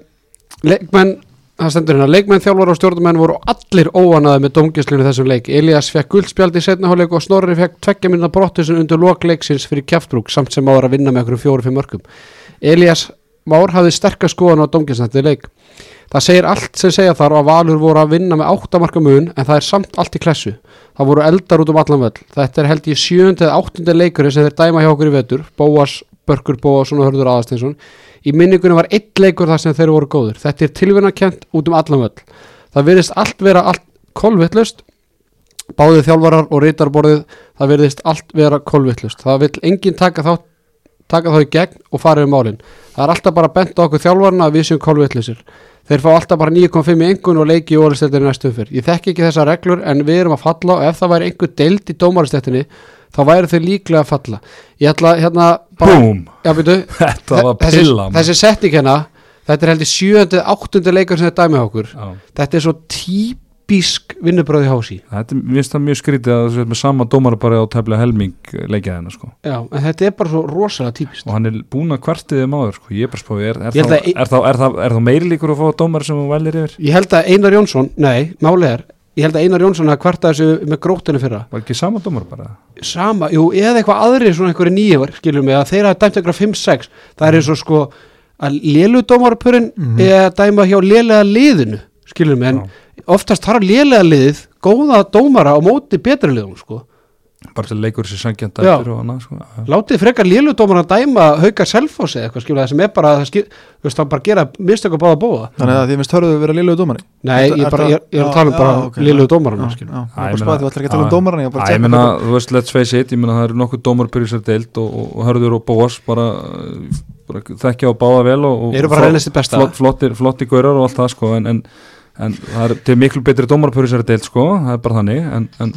leikmenn það stendur hérna, leikmenn þjálfar og stjórnumenn voru allir óanaði með dómgæslinu þessum leik. Elias fekk guldspjald í setnaháleik og Snorri fekk tveggja minna brottusin undir lokleiksins fyrir kjaftrúk samt sem ára að vinna með einhverjum fjóru-fimm mörgum Elias Már hafði sterkast skoðan á þetta leik það segir allt sem segja þar og að Valur voru að vinna með áttamarka mun en það er samt allt í klessu. Það voru eldar út um allan völl. Þetta er held í sjöndi eða áttundi leikurinn sem þeir dæma hjá okkur í vetur. Bóas, Börkur Bóas og Hörður Aðasteinsson í minningunum var eitt leikur þar sem þeir voru góður þetta er tilvinnakent út um allan völl. Það virðist allt vera allt kolvittlust báðið þjálfarar og rítarborðið það virðist allt vera kolvittlust það vil enginn taka þá taka þá í gegn og fara yfir málin. Það er alltaf bara bent á okkur þjálfarna að við séum kolvitlusir þeir fá alltaf bara 9.5 í engun og leiki í ólistettinni næstu umfyr ég þekki ekki þessar reglur en við erum að falla og ef það væri einhver deild í dómaristettinni þá væri þau líklega að falla. Ég ætla hérna bara Búm, já, byrju, þetta var þessi, pilla maður. þessi setting hérna þetta er heldur sjöndi, áttundi leikur sem þetta dæmi á okkur. Já. þetta er svo típisk vinnubröði hási. Þetta er, það mjög skrítið að þú sett með sama dómara bara á tefla helming leikja hennar sko. Já, en þetta er bara svo rosalega típist og hann er búin að kvartið um áður sko, ég er bara spáði, er, er, ein- er, er, þá, er meiri líkur að fá dómara sem hún vælir yfir? ég held að Einar Jónsson, nei, málið er ég held að Einar Jónsson að kvarta þessu með grótinu fyrra. Var ekki sama dómar bara? Sama, jú, eða eitthvað aðri svona einhverju nýjumar, skilur mig, að þeir hafa dæmt eitthvað 5-6, það er eins og sko að lélu dómarapurinn mm Mhm. eða dæma hjá lélega liðinu skilur mig, en oftast þarf lélega liðið góða dómara á móti betri liðum, sko. Bara til leikur og annað sko. Látið frekar lélu dómara að dæma hauka selfósi eða eitthvað, skilur það sem er bara skil, þú veist, það bara gera mistök að báða bóða Þannig að því minnst hörðu vera liðlegu dómari? Nei, ég, bara, ég, ég er að tala um bara ok, lélu já. dómarana, þú ætlar ekki að tala um Já. dómaran ég að hvað- þú veist, let's face it, ég meina það eru nokkuð dómarbyrjur sér deilt og, og, og hörður og bóas bara, bara þekkja á báða vel og, og að flottir, flottir gaurar og allt það sko en, en, það er til miklu betri dómarbyrjur sér deilt sko, það er bara þannig. En, en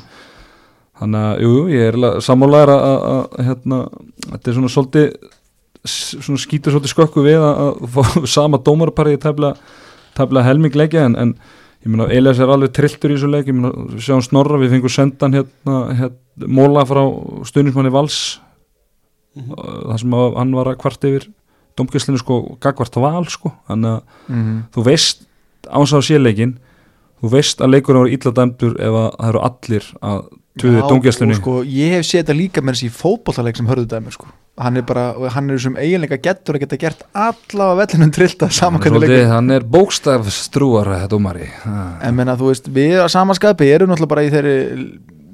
þannig að, jú, ég er sammálaður að, að, að hérna, þetta er svona svolítið svona skýtur svolítið skökku við að, að fá sama dómarparið í tefla, tefla helming leikja. En, en ég meina Elias er alveg trilltur í þessu leik. Ég meina við sjáum Snorra, við fengum sendan hérna, hérna móla frá stuðnismanni Vals. Mhm. uh, þar sem að hann var að kvart yfir domgæslinu sko, gagvart val sko, þannig að Mhm. þú veist áns á sérleikin þú veist að leikurinn var illa dæmdur ef að það eru allir að tuði Já, domgæslinu og sko, ég hef séð þetta líka með þessi fótbollaleik sem hörðu dæmi sko. hann er bara, hann er sem eiginleika getur að geta gert alla á vellinum trillta saman hvernig leikur Svolítið, hann er bókstafstrúar dómari Ha. en menna þú veist, við að samanskapi erum náttúrulega bara í þeirri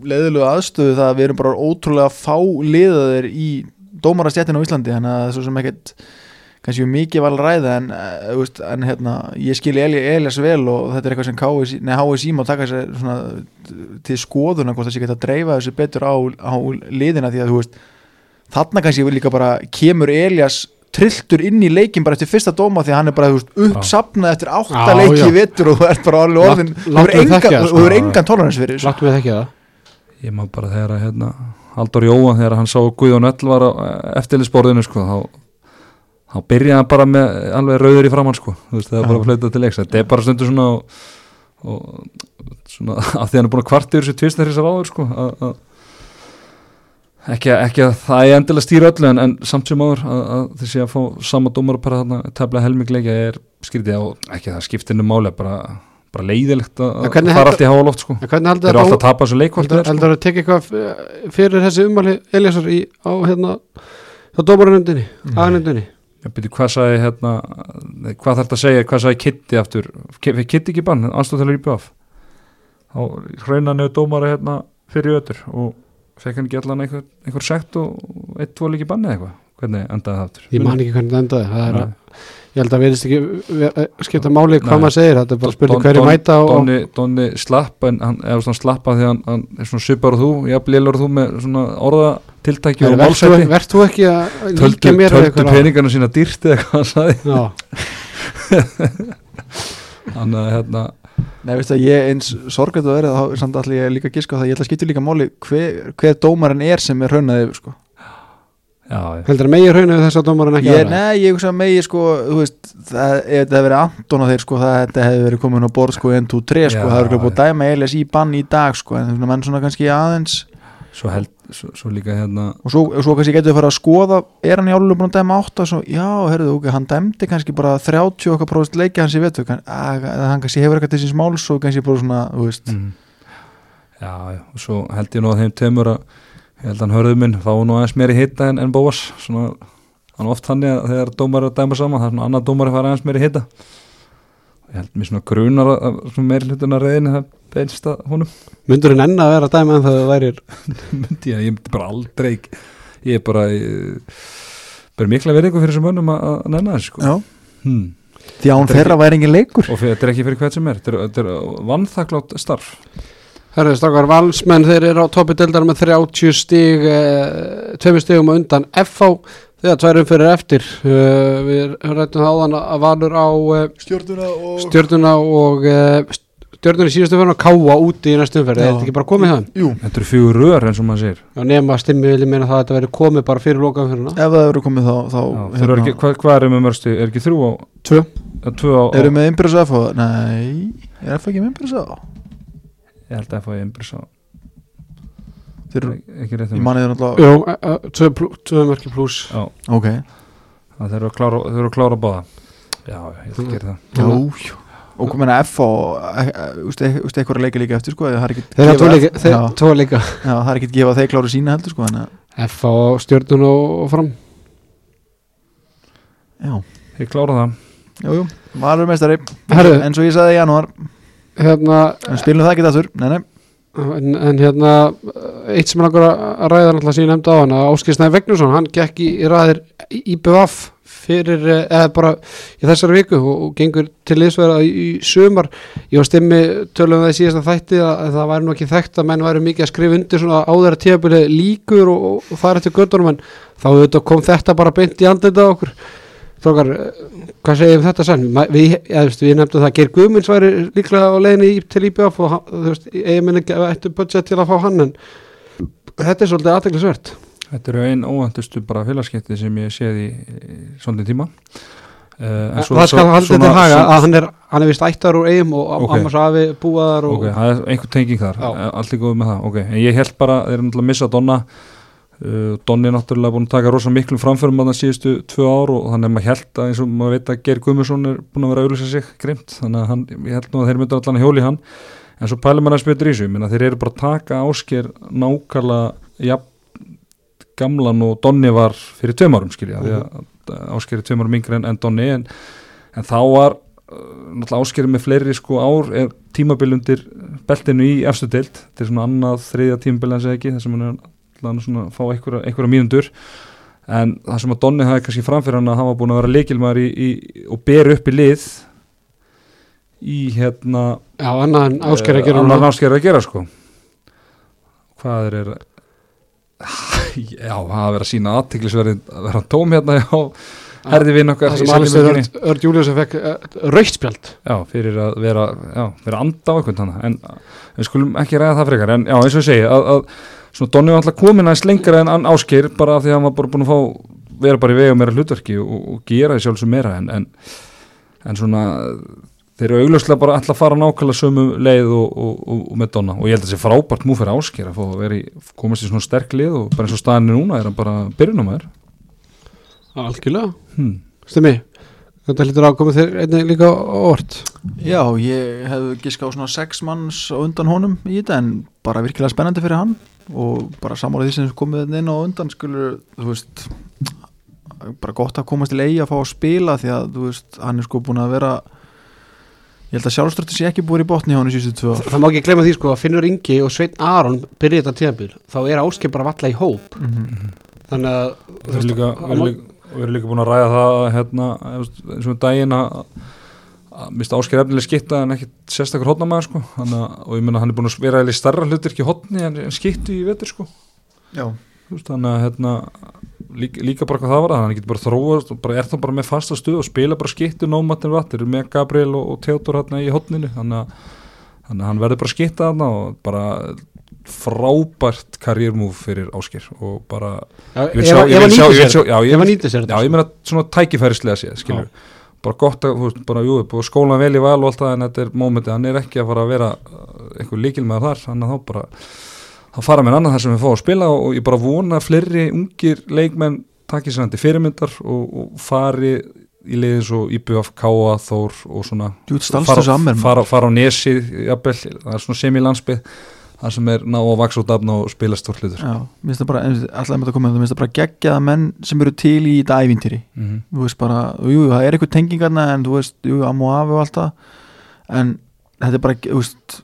leðilegu aðstöðu það að við erum bara ótrúlega fá liðaðir í dómarastjættinu á Íslandi þannig að það er svo sem ekkert kannski mikið val að ræða en, uh, veist, en hérna, ég skilji Eli, Elias vel og þetta er eitthvað sem KSI, nei, HSI má taka sér svona til skoðuna hvort það sé geta að dreifa þessu betur á, á liðina því að veist þarna kannski líka bara kemur Elias trilltur inn í leikin bara eftir fyrsta dóma því að hann er bara veist, uppsapnað eftir átta leiki vetur og þú ert bara alveg orðin þú mig engan, þekkja sko. hefur engan tolerans fyrir þessu. Láttu mig þekki það. Ég má bara þegar að hérna, Haldur Jóa þegar hann sá Guðjón Ell var á eftirlisborðinu sko, þá, þá byrjaði hann bara með alveg rauður í framann sko, þú veist, það er bara að flauta til leiks. Þetta er bara stundur svona og, svona að því hann er búin að kvarti yfir þessu tvistar þessar áður sko að, að ekki, ekki að það er endilega stýra öllu en, en samt sem áður að, að þessi að fá sama dómar bara þarna tefla helmingleikja er skrítið og ekki að það skiptinu máli bara, bara leiðilegt að, fara heldur- allt í háa loft sko þeir eru alltaf að tapa þessu leikvort heldur heldur að tekja eitthvað fyrir þessi umali Eliasar á hérna á dómarunendinni, Mhm. Ég byrju, hvað sagði hérna, hvað þarf þetta að segja, hvað sagði Kitty aftur, Ki- Kitty ekki bann, að rýpa af. Þá hrauna nefnir dómara hérna fyrir ötur og fekk hann ekki allan einhver, einhver sekt og eitt, tvo líki bann eða eitthvað. Hvernig endaði það aftur? ég man ekki hvernig endaði það er að, ég held að verðist ekki ve- eh, skipta máli hvað maður segir þetta er bara spurning hverju mæta og, Donni, Donni slapp en hann, eða svona slappa því hann, hann er svona svipar og þú, jafn lélur þú með svona orðatiltæki og verð þú, málsætti. verð þú ekki að líka mér við töldu peningana sína dýrt eða hvað hann sagði. Þannig að hérna, Nei, veist að ég eins sorgætt að vera þá samt allir ég líka á það, ég ætla að skipta líka máli hver, hver dómarinn er sem er raunað yfir sko. Heldur að megi hrauna þess að dómarinn ekki ég, aðra? Nei, ég hugsa að megi sko, þú veist, það, ef þetta hefði verið Anton og þeir sko, það hefði verið komin á borð sko 1, 2, 3 sko, Já, það hefði búið dæma Elias í bann í dag sko, en menn svona kannski aðeins Svo, held, svo, svo líka hérna, og svo, svo kannski getur við fara að skoða er hann í álunum búin að dæma 8 svo, já, herðu, ok, hann dæmdi kannski bara 30 okkar prófist leiki hans í vetu kann, hann kannski hefur eitthvað til síns máls og kannski bara svona, þú veist mm. Já, já, og svo held ég nú að þeim tömur að ég held að hann hörðu minn fá nú aðeins meiri hitta en, en Bóas. Svona, hann er oft hann að þegar dómar er að dæma saman, það er svona annar dómar að fara aðeins meiri hitta ég held mér svona grunar að, að svona meiri hlutuna reyðinu það beinst að honum. Myndur hann enna að vera að dæma en það værir? Myndi ég, ég myndi bara aldrei ég er bara ég, bara mikla verið ykkur fyrir þessum mönnum að, að nenna þessu sko. já, hmm. því Þetta er þeirra væri engin leikur. Og þetta er ekki fyrir hvert sem er þetta er, þetta er vannþaklátt starf Herðu stakar valsmenn, þeir eru á topi deildar með 30 stig uh, tveimur stigum á undan FH þegar tværum fyrir eftir. Uh, við rættum það áðan að valur á uh, stjórnuna og stjörnuna og uh, stjörnuna í síðustu fyrir að káa úti í næstum fyrir, Já. er þetta ekki bara komið það? jú, þetta eru fjögur rör eins og maður sér Já, nema stimmi vilja meina það að þetta verið komið bara fyrir lokaðum fyrir hana ef það eru komið þá, þá Já, þeir eru ekki, hvað, hvað er með mörgstu, er ekki þrjú á Tvö. Að tvö á, á eru með Imbrus ég held að fá ég einbris á þeir eru, ekki rétt ég um mani þeir náttúrulega Jú, uh, uh, tvö, mörki pluss já, ok, það þeir eru að klára, þeir að klára báða já, ég ætla að gera það. Jú, jú. Og kom hérna F og eitthvað leika líka eftir sko þeir hafa tvo þeir, Já, já, það er ekkert gefa þeir kláru sína heldur sko að F á stjórnun og, og fram. Já, Ég klára það. Jú, jú, valur meistari. Herru. eins og ég sagði í janúar hérna, spilum það ekki aftur, nei nei. en, en hérna eitt sem er langar að ræða náttúrulega sem ég nefndi á hann að Áskil Snæði Vegnusson, hann gekk í, í ræðir IBVF fyrir eh, eða bara í þessari viku og, og gengur til liðsverða í, í sumar. Ég var stimmi tölum það í síðasta þætti að, að það væri nú ekki þekkt að menn væri mikið að skrifa undir svona áður að tíðabili líkur og, og, og fara eftir göttunum en þá kom þetta bara beint í andlita okkur Þókar, hvað segir um þetta sann? Við, ja, við nefndum það að Geir Guðmunds væri líklega á leiðinni í- til IBF og þú veist, eigin minni ættu budget til að fá hann en þetta er svolítið aðteglisvert Þetta eru einn óvæntustu bara félagskipti sem ég séð í, svolítið tíma uh, það skal haldið til haga að hann er, hann er vist ættar úr eigum og Ok. okay. ammars afi búaðar og Ok, það er einhver tenging þar. Eh, allt er góð með það ok, en ég held bara, þeir eru náttúrulega að missa Donna Donni er náttúrulega búin að taka rosa miklum framförum að það síðustu tvö ár og þannig að maður held að eins og maður veit að Geir Guðmundsson er búin að vera að auðvitað sig grimt, þannig að hann, ég held nú að þeir myndu allan að hjóli hann, en svo pælum maður að þessu, minna þeir eru bara að taka ásker nákvæmlega jafn gamlan og Donni var fyrir tveim árum skilja, því að ásker er tveim árum yngri en, en Donni en, en þá var uh, náttúrulega áskerið með fleiri sko ár er tímabil undir beltinu í efstu deild, þetta er svona annað þriðja tímabil en segja ekki, þess að hann er allan að fá einhverja, einhverja mínundur en það sem að Donni hafi kannski framfyrir hann að hann var búin að vera í, og ber upp í lið í hérna já, annað en ásker að gera annar núna. násker að gera sko. Hvað er er já, það að vera sína aðtiklisverðin að vera tóm hérna já, herði við nokkar það Örd, Örd Július fekk uh, rauðspjald já, fyrir að vera vera anda á einhvern þannig en við skulum ekki ræða það frekar. En já, eins og ég segi að, að svona Donni var alltaf komin aðeins lengra en ásker bara af því að hann var bara búin að fá vera bara í vega meira hlutverki og, og gera því sjálfsög meira en, en, en svona þeir eru augljóslega bara alltaf að fara nákvæmlega sömu leið og, og, og, með Donna. Og ég held að það sé frábært mú fyrir ásker að að komast í svona sterk lið og bara eins og staðinni núna er hann bara byrjunumæður algjörlega, hmm. stemmi þetta að koma þér einnig líka á orð Já, ég hefði giska á svona sex manns á undan honum í þetta en bara virkilega spennandi fyrir hann og bara samála því sem komið inn á undan skulur, þú veist bara gott að komast til eigi að fá að spila því að, þú veist, hann er sko búin að vera ég held að sjálfströtti sé ekki búin í botni hjá hann í síðustu tvö það má ekki glemma því sko að Finnur Ingi og Sveinn Aron byrja þetta tíðanbíl þá er ásker bara valla í hóp. Mhm. þannig að Líka, við erum líka, búin að ræða það hérna, eins og um daginn að mista ásker efnileg skitta en ekkit sérstakur hotnamaður sko. Hanna, og ég meina hann er búin að vera eða starra hlutir ekki hotni en, en skittu í vetur sko. Þannig að hérna, líka, líka bara hvað það var að hann getur bara þróast og bara er það bara með fasta stuð og spila bara skittu nómatin vatn. Með Gabriel og, og Theodor hérna í þannig að, þannig að hann verður bara skitta þarna og bara frábært karriérmúf fyrir Ásker og bara Já, Ég vil sjá- ég vil sjá- ég vil sjá- já, ég ég meina svona tækifærislega séð, skilur bara gott að, þú veist, bara, jú, búið að skóla vel í val og allt það en þetta er mómentið, hann er ekki að fara að vera uh, einhver líkil með þar, þannig að þá bara þá fara mér annað þar sem við fá að spila og, ég bara vona að fleiri ungir leikmenn takki sér hann til fyrirmyndar og, og fari í liðin svo IBF, Káa, Þór og svona stalst fara, fara, fara á nesi, jafnvel, það er svona semi-landsbyð það sem er ná að vaksa út afn og spila stórt hlutur. Já, minnst það bara, alltaf með þetta komið þú minnst það bara geggjaða menn sem eru til í þetta ævintýri. Mm -hmm. þú veist bara, jú, það er eitthvað tengingarna en þú veist, jú, Amu Afi og allt það. En þetta er bara, þú veist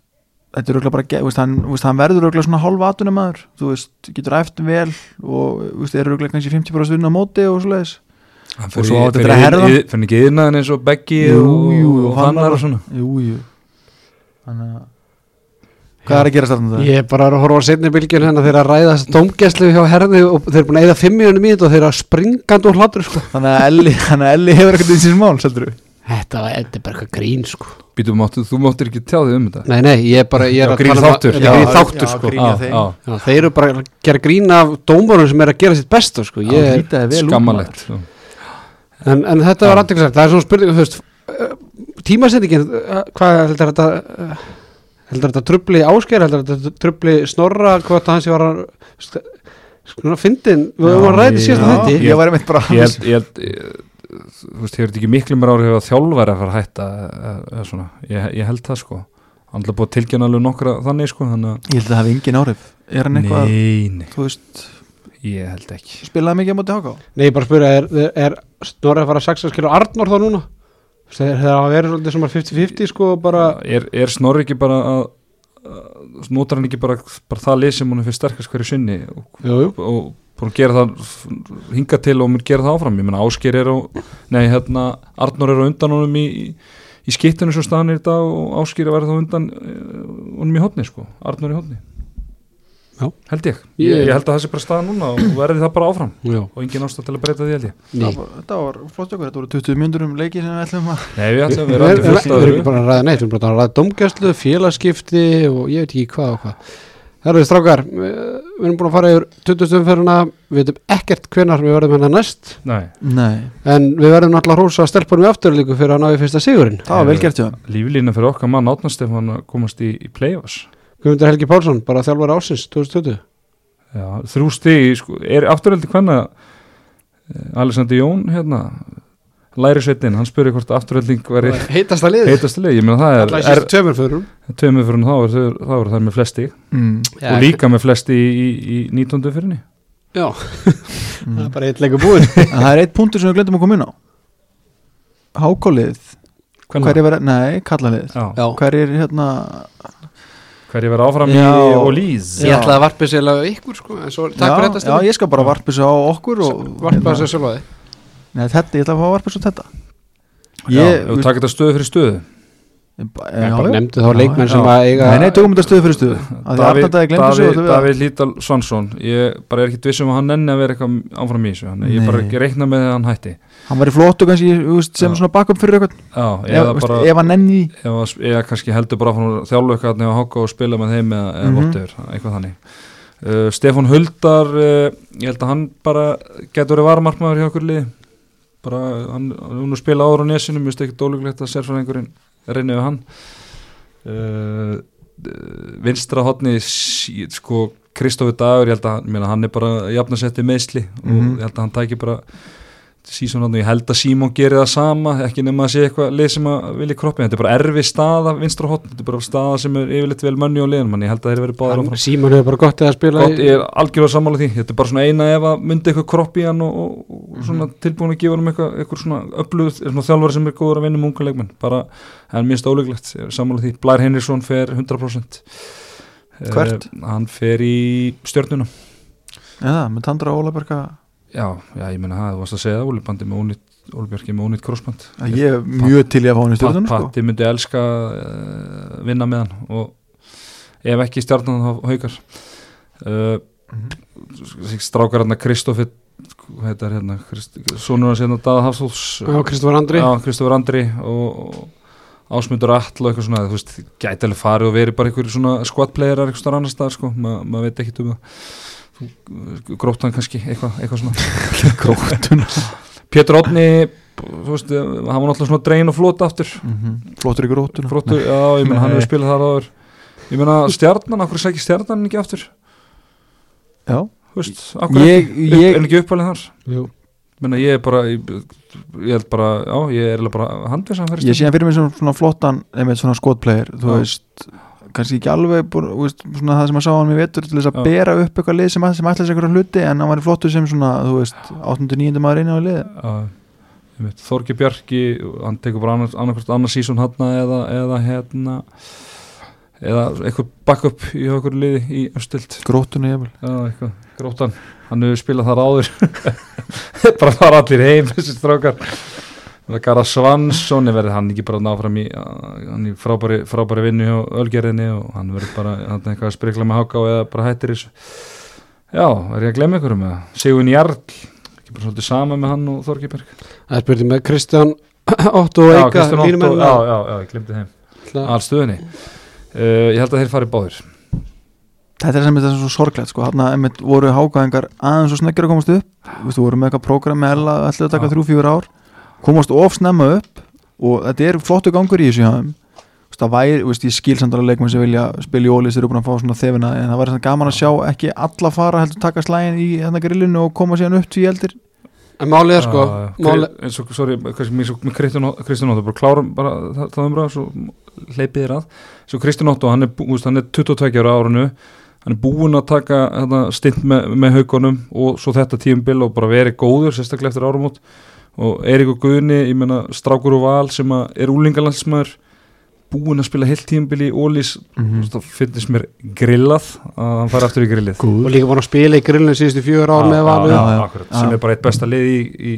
þetta er auðvitað bara, þú veist, hann, hann verður auðvitað svona hálfa atunumæður, þú veist, getur æft vel og, þú veist, er auðvitað kannski 50% vinna á móti og svoleiðis. Hann Og svo á þetta að herða. og og, og og og- og Þannig að Hvað er að gera stafnum það? Ég er bara að horfa á setni bylgjun hérna þeir að ræða þess dómgæslu hjá herði og þeir eru búin að eyða fimm mínunum í þetta og þeir eru að springandi úr hlátur sko. Þannig að Elli, þannig að Elli hefur eitthvað í síns mál, seldur Þetta var er bara eitthvað grín sko. Býtum máttu, þú máttir ekki tjá þig um þetta Nei, nei, ég er bara ég er Já, að grín um að- þáttur. er grín Já, þáttur já, sko. Já, þeir eru bara að gera grín af dómarum sem er að gera sitt besta sko. Já, skammalegt en, en þetta var Já. aðeinslega það er svona spurning uh, tímasetningin uh, hvað heldur þetta uh, heldur þetta trubli ásker heldur þetta trubli snorra? Hvort hans ég var að svona fyndin, við höfum að ræði ég- síðast já, þetta Ég var einmitt bara ég held, ég held eh, þú veist, hefur þetta ekki miklu mér árið að þjálfæri að fara að hætta eða, eða svona, ég, ég held það sko. Hann er búið að tilkynna alveg nokkra þannig sko þannig Ég held að það hafi engin áhrif. Er hann að eitthvað, nei, nei, þú veist, ég held ekki. Spilaði mikið á móti háká? Nei, ég bara spyrja, er, er, er Snorri að fara að 6 skilur Arnór þá núna? Það verið svolítið sem að 50-50 sko bara er, er Snorri ekki bara að, notar hann ekki bara, bara það lið sem hún er fyrir sterkast hverju sinni og, jú, og búin að gera það hinga til og mun gera það áfram? Ég menna Ásker er á, nei hérna Arnór er á undan honum í, í, í skiptinu sem staðan er dag og Ásker er að vera þá undan eh, honum í hotni sko, Arnór í hotni Já. held ég. Ég- ég, held að það sé bara staðan núna og verði það bara áfram. Já. Og engin ástæð til að breyta því held ég. Það Þetta var flott okkur, þetta voru 20 mjöndur um leiki sem við ætlum að Nei, við ætlum að Við vera allir fullt við erum ekki bara að ræða neitt, við erum bara að ræða domgæslu, félagskipti og ég veit ekki hvað og hvað. Herðu strákar, við við erum búin að fara yfir 20 umferðina, við veitum ekkert hvenar við verðum hennar næst, Nei, Nei, en við verðum náttúrulega að hrósa stelpunum í afturlíku fyrir að ná í fyrsta sigurinn. Var Guðmundur Helgi Pálsson, bara þjálfari ásins 2020. Já, þrjú stigi, sko, er afturöldi hvenna Alexander Jón hérna læri sveitin, hann spurði hvort afturölding veri Heitasta liðið. heitast leið, ég meina það er, er tveimur fyrir þá er það með flesti mm. og líka með flesti í, í, í 19. fyrirni Já, Mm. það er bara eitt leikur búinn. En það er eitt punktur sem við glemdum að koma inn á Hákólið Hver er verið, nei, kallalið Hver er hérna hverju verið áfram Já. í Ólíz ég ætlaði að varpa sér lega ykkur sko, en svo, takk já, fyrir þetta já, ég skal bara varpa þessu á okkur og, Varpa þessu sjálf á þig. Nei, þetta, ég ætla að fá að varpa þessu á þetta. Ég, þú takir þetta stöðu fyrir stöðu? Ég, bara nefndi þá leikmenn sem að eiga Nei, nei, tökum þetta stöðu fyrir stöðu. Davíð Lítal Svansson. Ég bara er ekki vissum að hann nenni að vera eitthvað áfram í þessu. Hann, ég bara ekki reikna með að hann hætti Hann var í flottu kannski sem Já. svona backup fyrir eitthvað Já, ef, bara ef hann ef, eða kannski heldur bara þjálfu eitthvað nefn að háka og spila með þeim eða, eða Mhm. whatever, eitthvað þannig uh, Stefán Huldar uh, ég held að hann bara getur verið varmarkmaður hjá okkur lið bara, hann, hann er spila áður á nesinu mjög stekkt ólíklegt að sérfræðingurinn reynið við hann uh, vinstra hotni sí- sko Kristófi Dagur ég held að hann er bara jafnasetti meðsli og Mhm. ég held að hann tæki bara sísón hann og ég held að Símon gerir það sama ekki nema að sé eitthvað lið sem að vilja kroppi þetta er bara erfi staða vinstra hotn þetta er bara staða sem er yfirleitt vel mönni og liðan ég held að þeir verið báðir áfram. Símon hefur bara gott eða að spila Gott, ég er algjörlega sammála því. Þetta er bara svona eina ef að myndi eitthvað kropp í hann og, og, og svona tilbúin að gefa hann eitthvað, eitthvað svona öflug, svona þjálfari sem er góður að vinna með unga leikmenn. Bara, en minnst óleglegt, er sammála því Blær Henriksson fer 100% Hvert? Hann fer í stjörnuna Eða, með Tandra Ólaberga já, já, ég meina það, þú varst að segja það Ólibandi með ónýtt, Ólibjörki með ónýtt crossband Ég er mjög til í að fá hann í stjórnum sko. Patti myndi elska uh, vinna með hann og ef ekki stjarnan þá haukar uh, Mhm. strákar hérna Kristófi hérna Krist, sonur hans hérna Daða Hafþóls Já, Kristofur Andri Já, Kristófur Andri og, og Ásmundur All og eitthvað svona, þú veist, gæti alveg farið og verið bara einhver svona squadplayerar eitthvað starf annars staðar sko, Ma, maður veit ekki um það gróttan kannski, eitthvað, eitthvað svona. Grótuna Pétur Odni þú veist, hann var náttúrulega svona drein og flót aftur. Flottur í grótuna Flottur, já, ég meina hann hefur spilað þar áður. Ég meina stjarnan, okkur sækir stjarnan ekki aftur? Já, Þú veist, okkur ég, ekki, ég en ekki uppalinn þar? Jú. Ég meina ég er bara, ég, ég held bara Já, ég er bara handvissan fyrir Ég sé hann fyrir mig svona flottan einmitt svona skotplayer, þú veist kannski ekki alveg þú veist, svona það sem að sá hann með vetur til þess að bera upp eitthvað lið sem, sem ætla sér eitthvað hluti en hann var flottur sem svona, þú veist 8.9. maður einu á lið Já, Þorgi Bjarki hann tekur bara annarkvæmst annars sísón hann eða, eða hérna eða eitthvað backup í okkur liði í östild Já, eitthvað, gróttan. Hann hefur spilað þar áður. Bara fara allir heim þessi strákar það Gara Svansson verði hann ekki bara náfram í hann í frábæri, frábæri vinnu hjá Ölgerðinni og hann verður bara hann eitthvað að sprikla með háká eða bara hættir þessu. Já, er ég að glemma ykkur um það? Sigun Jarl, ekki bara svolítið sama með hann og Þorgi Berg Það er spurning með Kristján Otto og Eika já, já, já, ég glemdi þeim. Allstöðinni uh, ég held að þeir fari báðir. Þetta er sem þetta er svo sorglegt sko, hann einmitt voru hákaðingar aðeins og sneggjur að komast upp. Þú veist, þú voru með eitthvað prógram með Ella ætlaðu að taka Já. þrjú, fjúur ár komast of snemma upp og þetta er flottu gangur í þessu veist, það væri, þú veist, ég skil samt alveg leikmenn sem vilja spila í ólis eru búin að fá svona þefina en það væri svona gaman að sjá ekki alla fara heldur taka slægin í hérna grillinu og koma síðan upp því eldir en málið er sko eins og, sorry, með Kristján Otto- bara klárum bara það, það umræða, svo hleypið þér að. Svo Kristján Otto, hann er, bú- þú veist, hann er 22 ára á árinu, hann er búinn að taka stint með, með haugunum og svo þetta tíumbil og bara verið góður sérstaklega eftir áramót og Eirík og Guðni, ég meina Strákur og Val sem er úlingalandsmaður búinn að spila heilt tíumbil í Ólís Mhm. þá finnst mér grillað að hann fara aftur í grillið. Og líka búin að spila í grillinu síðustu fjögur ár með Já. sem er bara eitt besta lið í, í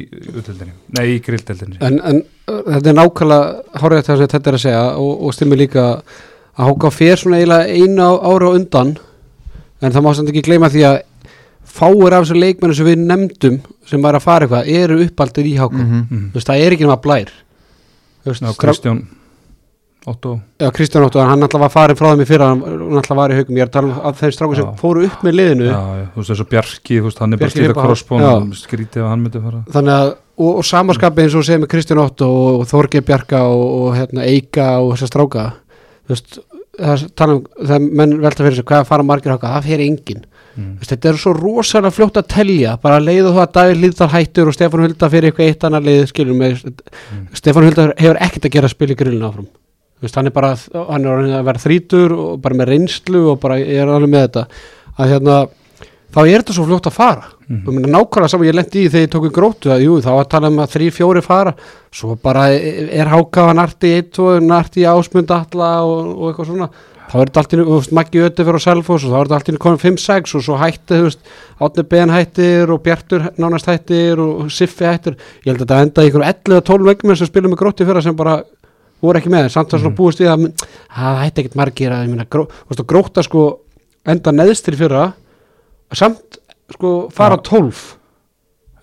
nei í grilldeldinni en, en þetta er nákvæmlega hárið það sem þetta er að segja og, og stimmi líka að háka fer svona eiginlega einu á- ári á undan en það má samt ekki gleyma því að fáir af þessu leikmennu sem við nefndum sem var að fara eitthvað eru uppaldir í háka Mhm. mm. þú veist það er ekki nema blær. Þú veist, Já, Kristján Otto. Já, Kristján Óttu, hann alltaf var farin frá þeim í fyrra hann alltaf var í haugum, ég er að tala um að þeir strákur sem fóru upp með liðinu. Já, já, þú veist þessu Bjarki, þú veist, hann er bara er bara- crossbón skrítið að hann myndi fara. Þannig að, og, og samanskapið eins og segir með Kristján Óttu og, og Þorgeir Bjarka og, og hérna, Eika og þessar stráka. Þú veist, það tala um það menn velta fyrir sig, hvað fara margir háka það fer enginn, mm. Þetta er svo rosalega fljótt að telja, bara leiðu þú að Davíð Líðdal hættur og Stefán Hulda fyrir eitthvað eitt annar leið, skilur með Mm. Stefán Hulda hefur ekkert að gera að spila í grillinu áfram Þú veist, hann er bara, hann er að vera þrítur og bara með reynslu og bara ég er alveg með þetta að hérna, þá er þetta svo fljótt að fara Mm. og minna nákvæmlega saman ég lendi í þegar ég tók í grótu að jú, þá var að tala um að þrý, fjóri fara svo bara er hákaða narti eitt og narti ásmund alla og, og eitthvað svona þá er þetta alltaf, þú veist, Maggi Öti fyrir á Selfoss og þá er þetta alltaf komin 5-6 og svo hætti, þú veist, Átni Ben hættir og Bjartur nánast hættir og Siffi hættir, ég held að þetta enda í ykkur 11-12 leikmenn sem spilum með gróti fyrir sem bara voru ekki með, samt að svona Mhm. búist við að að það hætti ekkert margir að, ég meina, gró, gróta sko enda neðstir fyrra samt sko fara Já. 12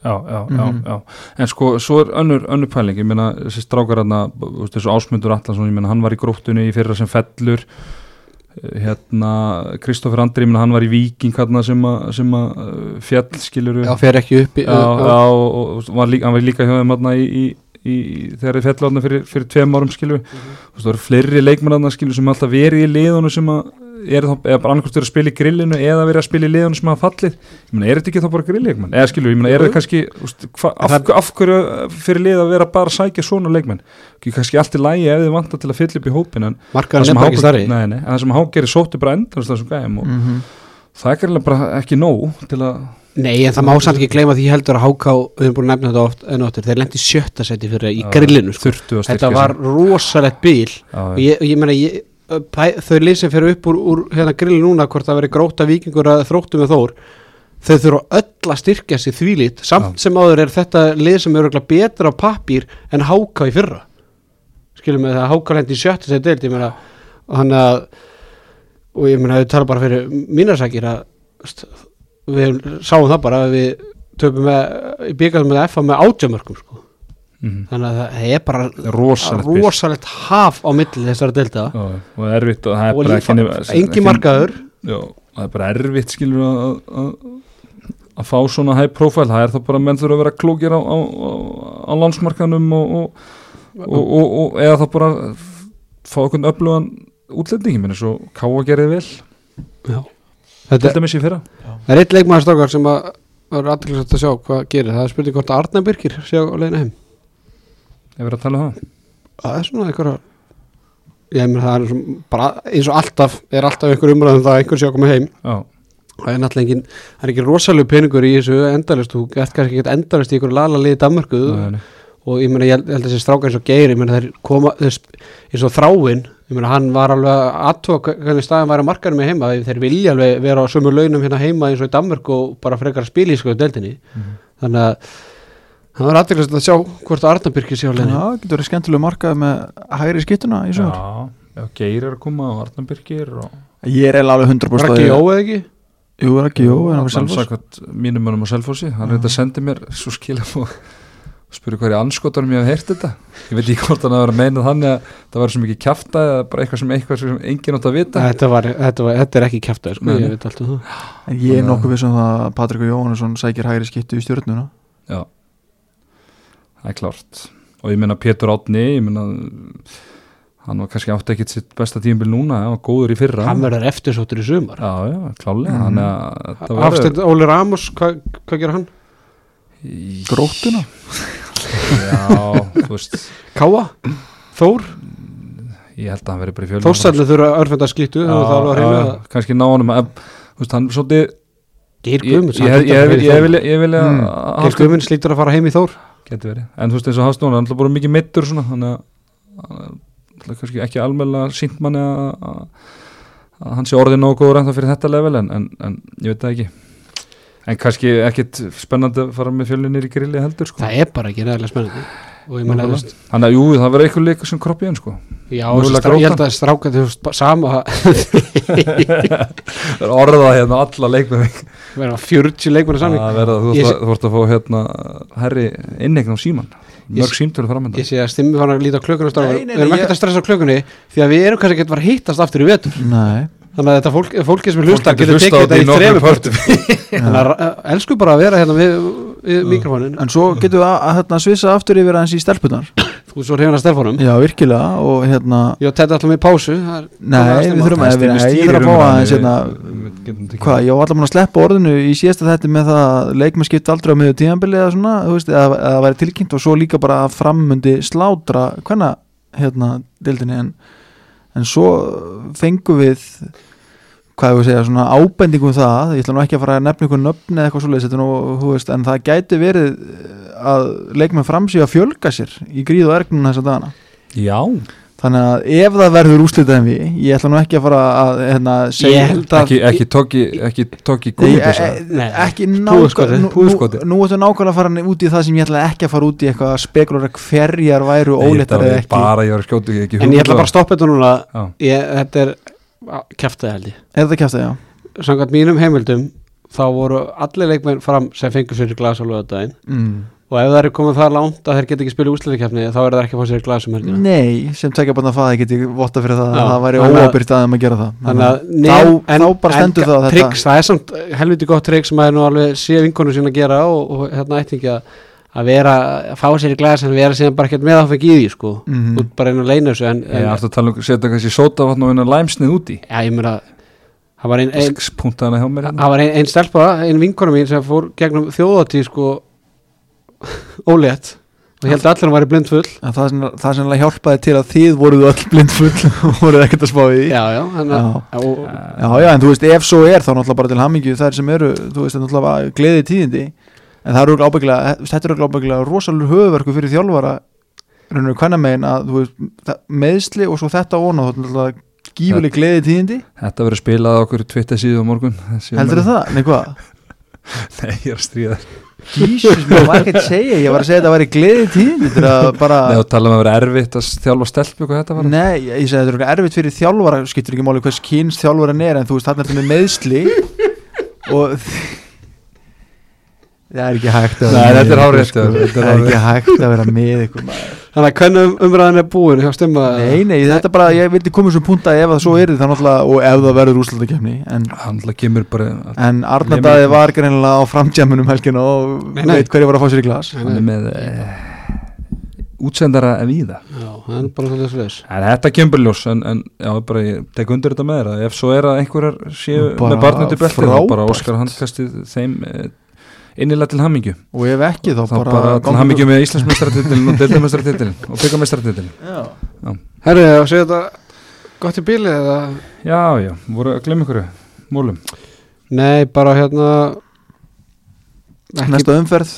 já, já, Mhm. já, já en sko, svo er önnur, önnur pæling ég meina, þessi strákar hann þessu Ásmundur Allarsson, ég meina, hann var í gróttunni í fyrra sem fellur hérna, Kristoffer Andri, hann var í Víking hann sem að, uh, fjall skiluru já, fer ekki upp í, já, já, og, og var líka, hann var líka hjá þeim hann í, í, í, þegar þið fjallu hann fyrir, fyrir tveim árum skilu þú veist það eru fleiri leikmenn hann skilu sem alltaf verið í liðunum sem að er eða bara annarkvæmst verið að spila í grillinu eða verið að spila í liðunum sem hafa fallið? Ég meina, er þetta ekki þá bara grillleikmenn, eða skilu ég meina, er þetta kannski, úst, hva, af, af hverju fyrir lið að vera bara að sækja svona leikmenn? Kannski allt í lægi ef þið vantar til að fylla upp í hópin en það sem er það Hákeri sótti bara gæm og Mhm. það er bara ekki nóg til að Nei, en það má samt ekki gleyma því heldur að Háká við erum búin að nefna þetta oft en áttur þeir lendi sjötta seti fyrir í grillinu sko. þetta var rosalegt bíl og ég, ég meina ég, þau lið sem fyrir upp úr, úr hérna grilli núna hvort það veri gróta vikingur að þróttu með þór. Þau þurfa öll að styrkja sig þvílít samt sem áður er þetta lið sem er örugglega betra á pappír en Háká í fyrra. Skilum við það að Háká lendi í sjötta seti deild ég meina og ég meina þau tala bara fyrir mínarsakir að við sáum það bara að við töpum með í byggjum með FA með átjömörkum sko. Mhm. þannig að það er bara rosalegt rosalegt haf á milli þessara delta Já, og erfitt og það er og bara engi markaður. Já, það er bara erfitt skilur að, að, að fá svona high profile, það er þá bara að menn þurfa að vera klókir á, á, á, á landsmarkanum og, og, og, og, og eða þá bara fá okkur öflugan útlendingi minni svo káa gerði vel. Já. til þetta dæmis í fyrra. Það er eitt leikmaður stókar sem að er aðeinslega að sjá hvað gerir. Það er spurning hvort að Arna Birkir sé á leiðina heim ef við erum að tala um það. Það er svona einhverja ég meina það er svona, bara eins og alltaf er alltaf einhver umræðum það að einhver sé að koma heim. Já, það er náttúrulega engin, það er ekki rosalega peningur í þessu endalist, þú gett kannski ekki endalist í einhverju lala liði nei. og ég meina, ég held að þessi strákar eins og Geir, ég meina þeir koma þeir, sp- eins og þráin, ég meina hann var alveg aðtók hvernig staðan var að markarum með heima þeir vilja alveg vera á sömu launum hérna heima eins og í Danmörku og bara frekar að spila í sko deildinni, Mhm. þannig að það var aðeinslega að sjá hvort Arnabyrki sé á leiðinni. Já, getur verið skemmtilega markað með hægri skittuna í sumar. Já, já, Geir er að koma og Arnar Birgir og Ég er alveg 100% var ekki Jó eða ekki? Jú, er ekki Jó, en það var samkvæmt mínum mönnum á Selfossi. Hann Já. reynda að sendi mér svo skilum og spurði hverju anskotarum ég hef heyrt þetta. Ég veit ekki hvort hann að vera að meina þannig að það var svo mikið kjafta eða bara eitthvað sem, eitthvað sem enginn átt að vita. Þetta, var, þetta, var, þetta er ekki kjæftað sko, ég veit allt um það. En ég er Þannig að- nokkuð vissum það að Patrik og Jóhannesson sækir hægri skittu í stjórnuna. Já, það er klárt. Og ég meina Pétur Átni ég meina hann var kannski átti ekkit sitt besta tímabil núna hann var góður í fyrra. Hann verður eftirsóttur í sumar. Já, já, klálega að þetta verður- Hafsteinn Óli Ramos, hvað hva gerir hann? Gróttuna? Já, þú veist. Káa, Þór? Ég held að hann verið bara í fjölum Þórsalli þurfa örfenda skýttu að að kannski ná honum að, þú veist, hann svolítið Geir Guðmunds ég, ég, ég, ég, vilja, ég vilja Mm. að Geir Guðmunds lítur að fara heim í Þór Geti verið, en þú veist eins og Hafstón hann er alltaf bara mikið meittur svona þannig að hann er kannski ekki almennilega sínt manni að, hann sé orðið nógu góður ennþá fyrir þetta level en, en, en ég veit það ekki. En kannski ekkit spennandi að fara með fjölinir í grilli heldur sko. Það er bara ekki reyðilega spennandi þannig að jú, það verður eitthvað leikur sem kroppi en sko. Já, strá, ég held að stráka þú sama það er orðað hérna alla leikmenn. Vera 40 leikmennar það sannig verða, þú, sé- að, þú ert að fá hérna herri innegn á síman mörg símtölu framönda Ég sé að stimmi fann að líta nei, Við erum ekkert að stressa á klukkunni því að við erum kannski ekkert að hittast aftur í vetur. Nei. Þannig að þetta fólk, fólki sem er hlusta getur tekið þetta í í nokkrum þremur pörtum. pörtum Þannig að elsku bara að vera hérna við, við mikrofónin En svo getum við að, að hérna, svissa aftur yfir aðeins í stelpunar Þú er svo hrifin að stelfónum Já, virkilega og hérna Ég og Teddy alltaf með pásu? Það er- Nei, það er við þurfum að, ég þurf að fá aðeins hérna Hvað, ég var allar búin að sleppa orðinu í síðasta þetta með það að leikmenn skipta aldrei á miður tíðanbili eða svona, þú veist, eða, eða væri tilkynnt og svo líka bara að framundi slátra hvenna, hérna, dildinni en, en svo fengum við hvað ég að segja, svona ábendingum um það, ég ætla nú ekki að fara að nefna ykkur nöfni eða eitthvað veist, en það gæti verið að leikmenn framsíða að fjölga sér í gríð og ergnum þessa dagana. Já, þannig að ef það verður úrslitað en við ég ætla nú ekki að fara að hérna, segja Ég að ekki, ekki tóki ekki tóki Nei, gúlbisa e- Nei, ekki nákvæmlega nú, ættu nákvæmlega að fara út í það sem ég ætla ekki að fara út í eitthvað að spekulera hverjar væru óléttar eða ekki að að er kæftið held ég. Er það kæft að já? Samkvæmt mínum heimildum þá voru allir leikmenn fram sem fengur sér í glas á lögadaginn mm. og ef það er komið það langt að þeir geta ekki spila úsleikefni þá er það ekki að fá sér í glas um helgina. Nei, sem tekja bara að faða geti votta fyrir það Já, að það væri að- óabyrt aðeim að gera það. Þannig að þá, nef- en- þá bara stendur en það að þetta tricks, það er samt helviti gott trikk sem maður nú alveg sé vinkonu sín að gera og, og hérna ættingi að að vera, að fá sér í glas en vera síðan bara ekkert meðanfeng í því sko. Mhm. út bara einu að leina þessu en, ég en ætla að tala um setja kannski sótavatn og eina læmsnið úti. Já, ég meira það var ein, ein, puntaðana hjá mér hérna. var ein, ein stelpa, ein vinkonu mín sem fór gegnum þjóðatíð sko ólétt og held að allir hann væri blindfull. En það, sem, það sem hjálpaði til að þið voruð öll blindfull og voruð ekkert að spá í já, já, þannig að og, Já, já, en þú veist, ef svo er þá náttúrulega bara til hammingju þær sem eru, þú veist, náttúrulega gleði tíðindi, en það eru ábygglega þetta eru ábygglega rosalur höfuverku fyrir þjálfara, rauninu hvernig megin að, þú veist, það- meðsli og svo þetta óna, þú náttúrulega gífuleg gleði tíðindi, þetta verður spilað okkur twitter síðu á morgun heldur umræða. það? Nei, hvað? nei, ég er að stríða þér Jesus, mér var ekki að segja, ég var að segja að þetta væri gleði tíðindi, þetta er bara Nei, og tala um að vera erfitt að þjálfa stelpu hvað þetta var Nei, ég segi að þetta er erfitt fyrir þjálfara skiptir ekki máli hvers kyns þjálfara er en þú veist, þarna er þetta með meðsli og það er ekki hægt að Nei, vera þetta er með sko. þetta það er ekki hægt að vera með ykkur maður. þannig að hvernig um- umræðan er búin hjá stemma Nei, nei, þetta er bara, ég vildi koma svo punta ef það svo er það náttúrulega, og ef það verður úrslutakefni en, meina- var greinilega á framtjámunum helgina og veit hverju var að fá sér í glas. Hann er með e, útsendara en víða. Já, það er bara svolítið svolítið en þetta kemur ljós en, en já, bara ég tek undir þetta með þér að ef svo er að einhverjar séu Bara með barnið til beltið þá frábært. bara Óskar handkastið þeim e, innilega til hammingju og ef ekki þá, þá bara, bara, til hammingju með Íslandsmeistaratitilin og deildameistratitilin og byggameistratitilin Já. Herri, að segja þetta gott í bíli eða? Já, já, voru að glemma ykkur mólum Nei, bara hérna ekki, Næsta umferð.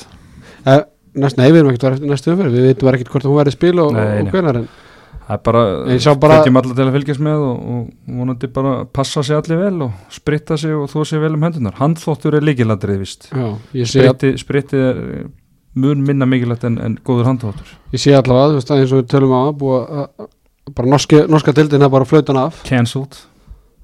Eh, næst, Nei, við erum ekkert að vera eftir næstu umferð. Við veitum ekkert hvort hún verið spil og, og nei. hvenar en það er bara, bara- hvetjum alla til að fylgjast með og, og vonandi bara passa sig allir vel og spritta sig og þó sig vel um hendunar handþóttur er líkiladrið vist Já, ég sé, að, spritti, spritti er eh, mun minna mikilvægt en, en góður handþóttur ég sé allavega þú veist, að eins og við tölum á að búa að, bara norski, norska dildin er bara flautan af. Cancelled.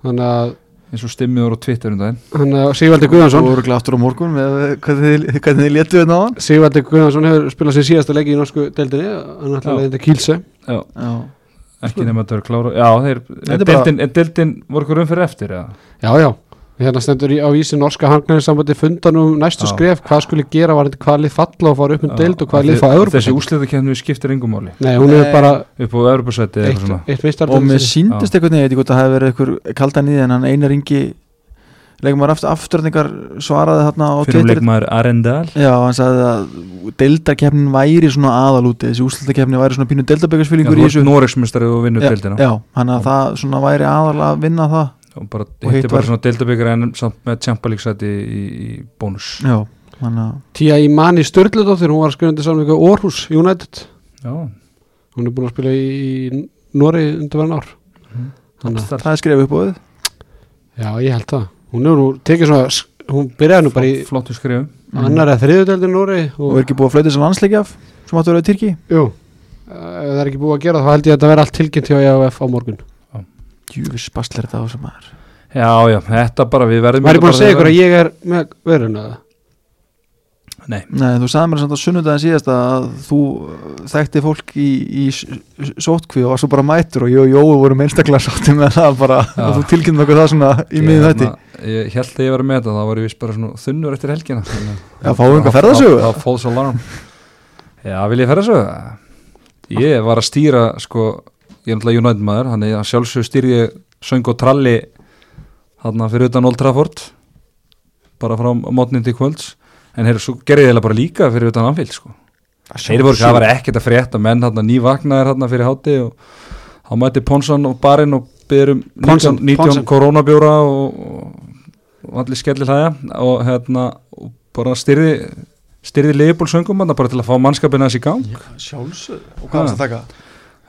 Þannig að, eins og stimmiður á Twitter um daginn. Þannig að Sigvaldi Guðjónsson og eru aftur á morgun með hvernig þið, léttu þetta á hann Sigvaldi Guðjónsson hefur spilað sér síðasta leiki í norsku dildinni hann ætla Já. að leiðinda Kílse já, Já, ekki nema að það er klára já, þeir, Þetta er bara- deildin, deildin voru ykkur umfyrir eftir eða? Já, já, hérna stendur í, á vísi norska hangnæðinsambandi fundan um næstu skref. Hvað skuli gera varandi hvað lið falla og fara upp um deild og hvað lið fá þessi Evropasæti úsliðakefni skiptir engum máli. Nei, hún er bara upp á eitthvað eitt meistar og mér síndist veit ekki hvort það hefði verið einhver kaldan í því en hann einar yngi leikmaður aftur, afturningar svaraði þarna á fyrir Twitter leikmaður Arendal. Já, hann sagði að deildarkeppnin væri svona aðalúti þessi úslutakefni væri svona pínu þessu. Noregsmestari og vinnur Já, deildina. Já, hann að það svona væri aðalega að vinna það og bara hitt hitti bara svona deildabyggar en samt með tjampalíksæti í, í bónus. Já, hann að Tía Imani Sturldudóttir, hún var skrifandi saman ykkur Orhus United. Já, hún er búin að spila í Nóri undir verðan ár. Mhm. þannig að það er skrifið upp á þið já ég held það. Hún er nú tekið svona hún byrjaði nú bara í flottu skrifum annar eða þriðudeldin Nóri og og er ekki búið að flauta þessan landsleiki af sem áttu að vera í Tyrki? Jú. Ef það er ekki búið að gera það, þá held ég að þetta verði allt tilkynnt hjá EAF á morgun Júfis baslir þetta á sem maður? Já, já, þetta bara við verðum maður er búin að segja ykkur að ég er með verðuna nei, Nei, þú sagði mér samt á sunnudagin síðast að þú uh, þekkti fólk í, í sótkví og var svo bara mætur og ég og Jói vorum einstaklega sátti með það bara Já. og þú tilkynnum okkur það svona í miðin þetta hérna, ég held að ég var með þetta þá var ég vist bara svona þunnur eftir helgina. Já, fáum við einhver það alarm já, vil ég ferðasögu? Ég var að stýra sko, ég er náttúrulega United maður þannig að sjálfsög ég söng og tralli þarna fyrir utan Old Trafford bara frá mótnin til kvölds. En svo gerði eiginlega bara líka fyrir utan Anfield sko. Þeir voru, það var ekkert að frétta menn hérna nývagnaðir hérna fyrir háti og þá mætti Ponsson og barinn og byrður um 19, Ponson, 19 Ponson. koronabjóra og, og, allir skellir hlæja. Og hérna og bara styrði styrði leifból söngum bara til að fá mannskapina þessi gang. Sjálfsög Og hvað varstu að taka?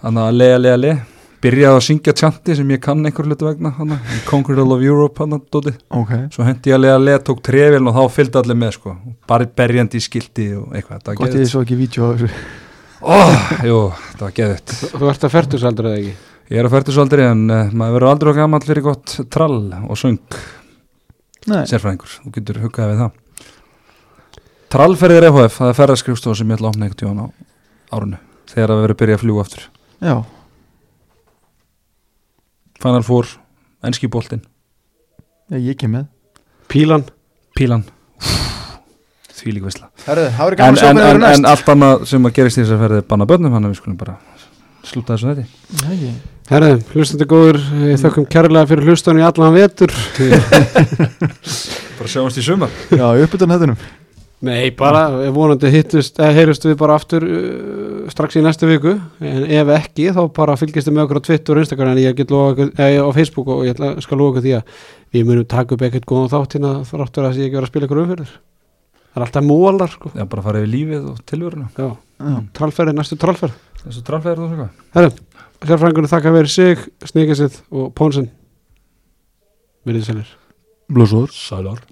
Þannig að lega, lega, lega byrjaði að syngja tjanti sem ég kann einhver hlutu vegna hana, Conqueror of Europe hana, dóti. Ok. Svo hendi ég að lega, lega, tók treféln og þá fylgdi allir með sko, bara berjandi í skildi og eitthvað, þetta var Gott ég geðut svo ekki vídeo á þessu. Oh, jú, þetta var geðut þú ert að fertusaldur eða ekki? Ég er að færtu svo aldrei en uh, maður verður aldrei okkar gammal fyrir gott trall og söng Nei, sérfræðingur, þú getur huggaði við það. Trallferðir EHF, það er ferðarskrifstofa sem ég ætla að opna einhvern tíðan á árunu þegar að við verðum að byrja að fljúga aftur já. Final Four, enski boltinn, Já, ég kem með. Pílan. Pílan. Því líka verður en, en, en, en allt annað sem að gerist í þess að ferði banna börnum, hann að við skulum bara slúta þessu þetta Herðu, hlustandi góður, ég þökkum kærlega fyrir hlustan í allan vetur. Bara sjáumst í sumar. Já, uppbytun hættunum Nei, bara ef vonandi hittust, eða heyrust við bara aftur uh, strax í næstu viku. En ef ekki þá bara fylgist þið með okkur á Twitter og Instagram. En ég get lofa okkur, eða á Facebook og ég ætla, skal lofa okkur því að við munum taka upp ekkert góðan þátt hérna þráttur að ég ekki vera að spila ykkur umfyrir það er alltaf mólar sko. Já, bara fara yfir lífið og tilvöruna Já, Já, trallferði, næstu trallferð. Þessu trallferðir og svona Herðu, sérfræðingunum þakka verið sig, Sníkasið og Pónsson Verðið sælir blóðsóður Sælar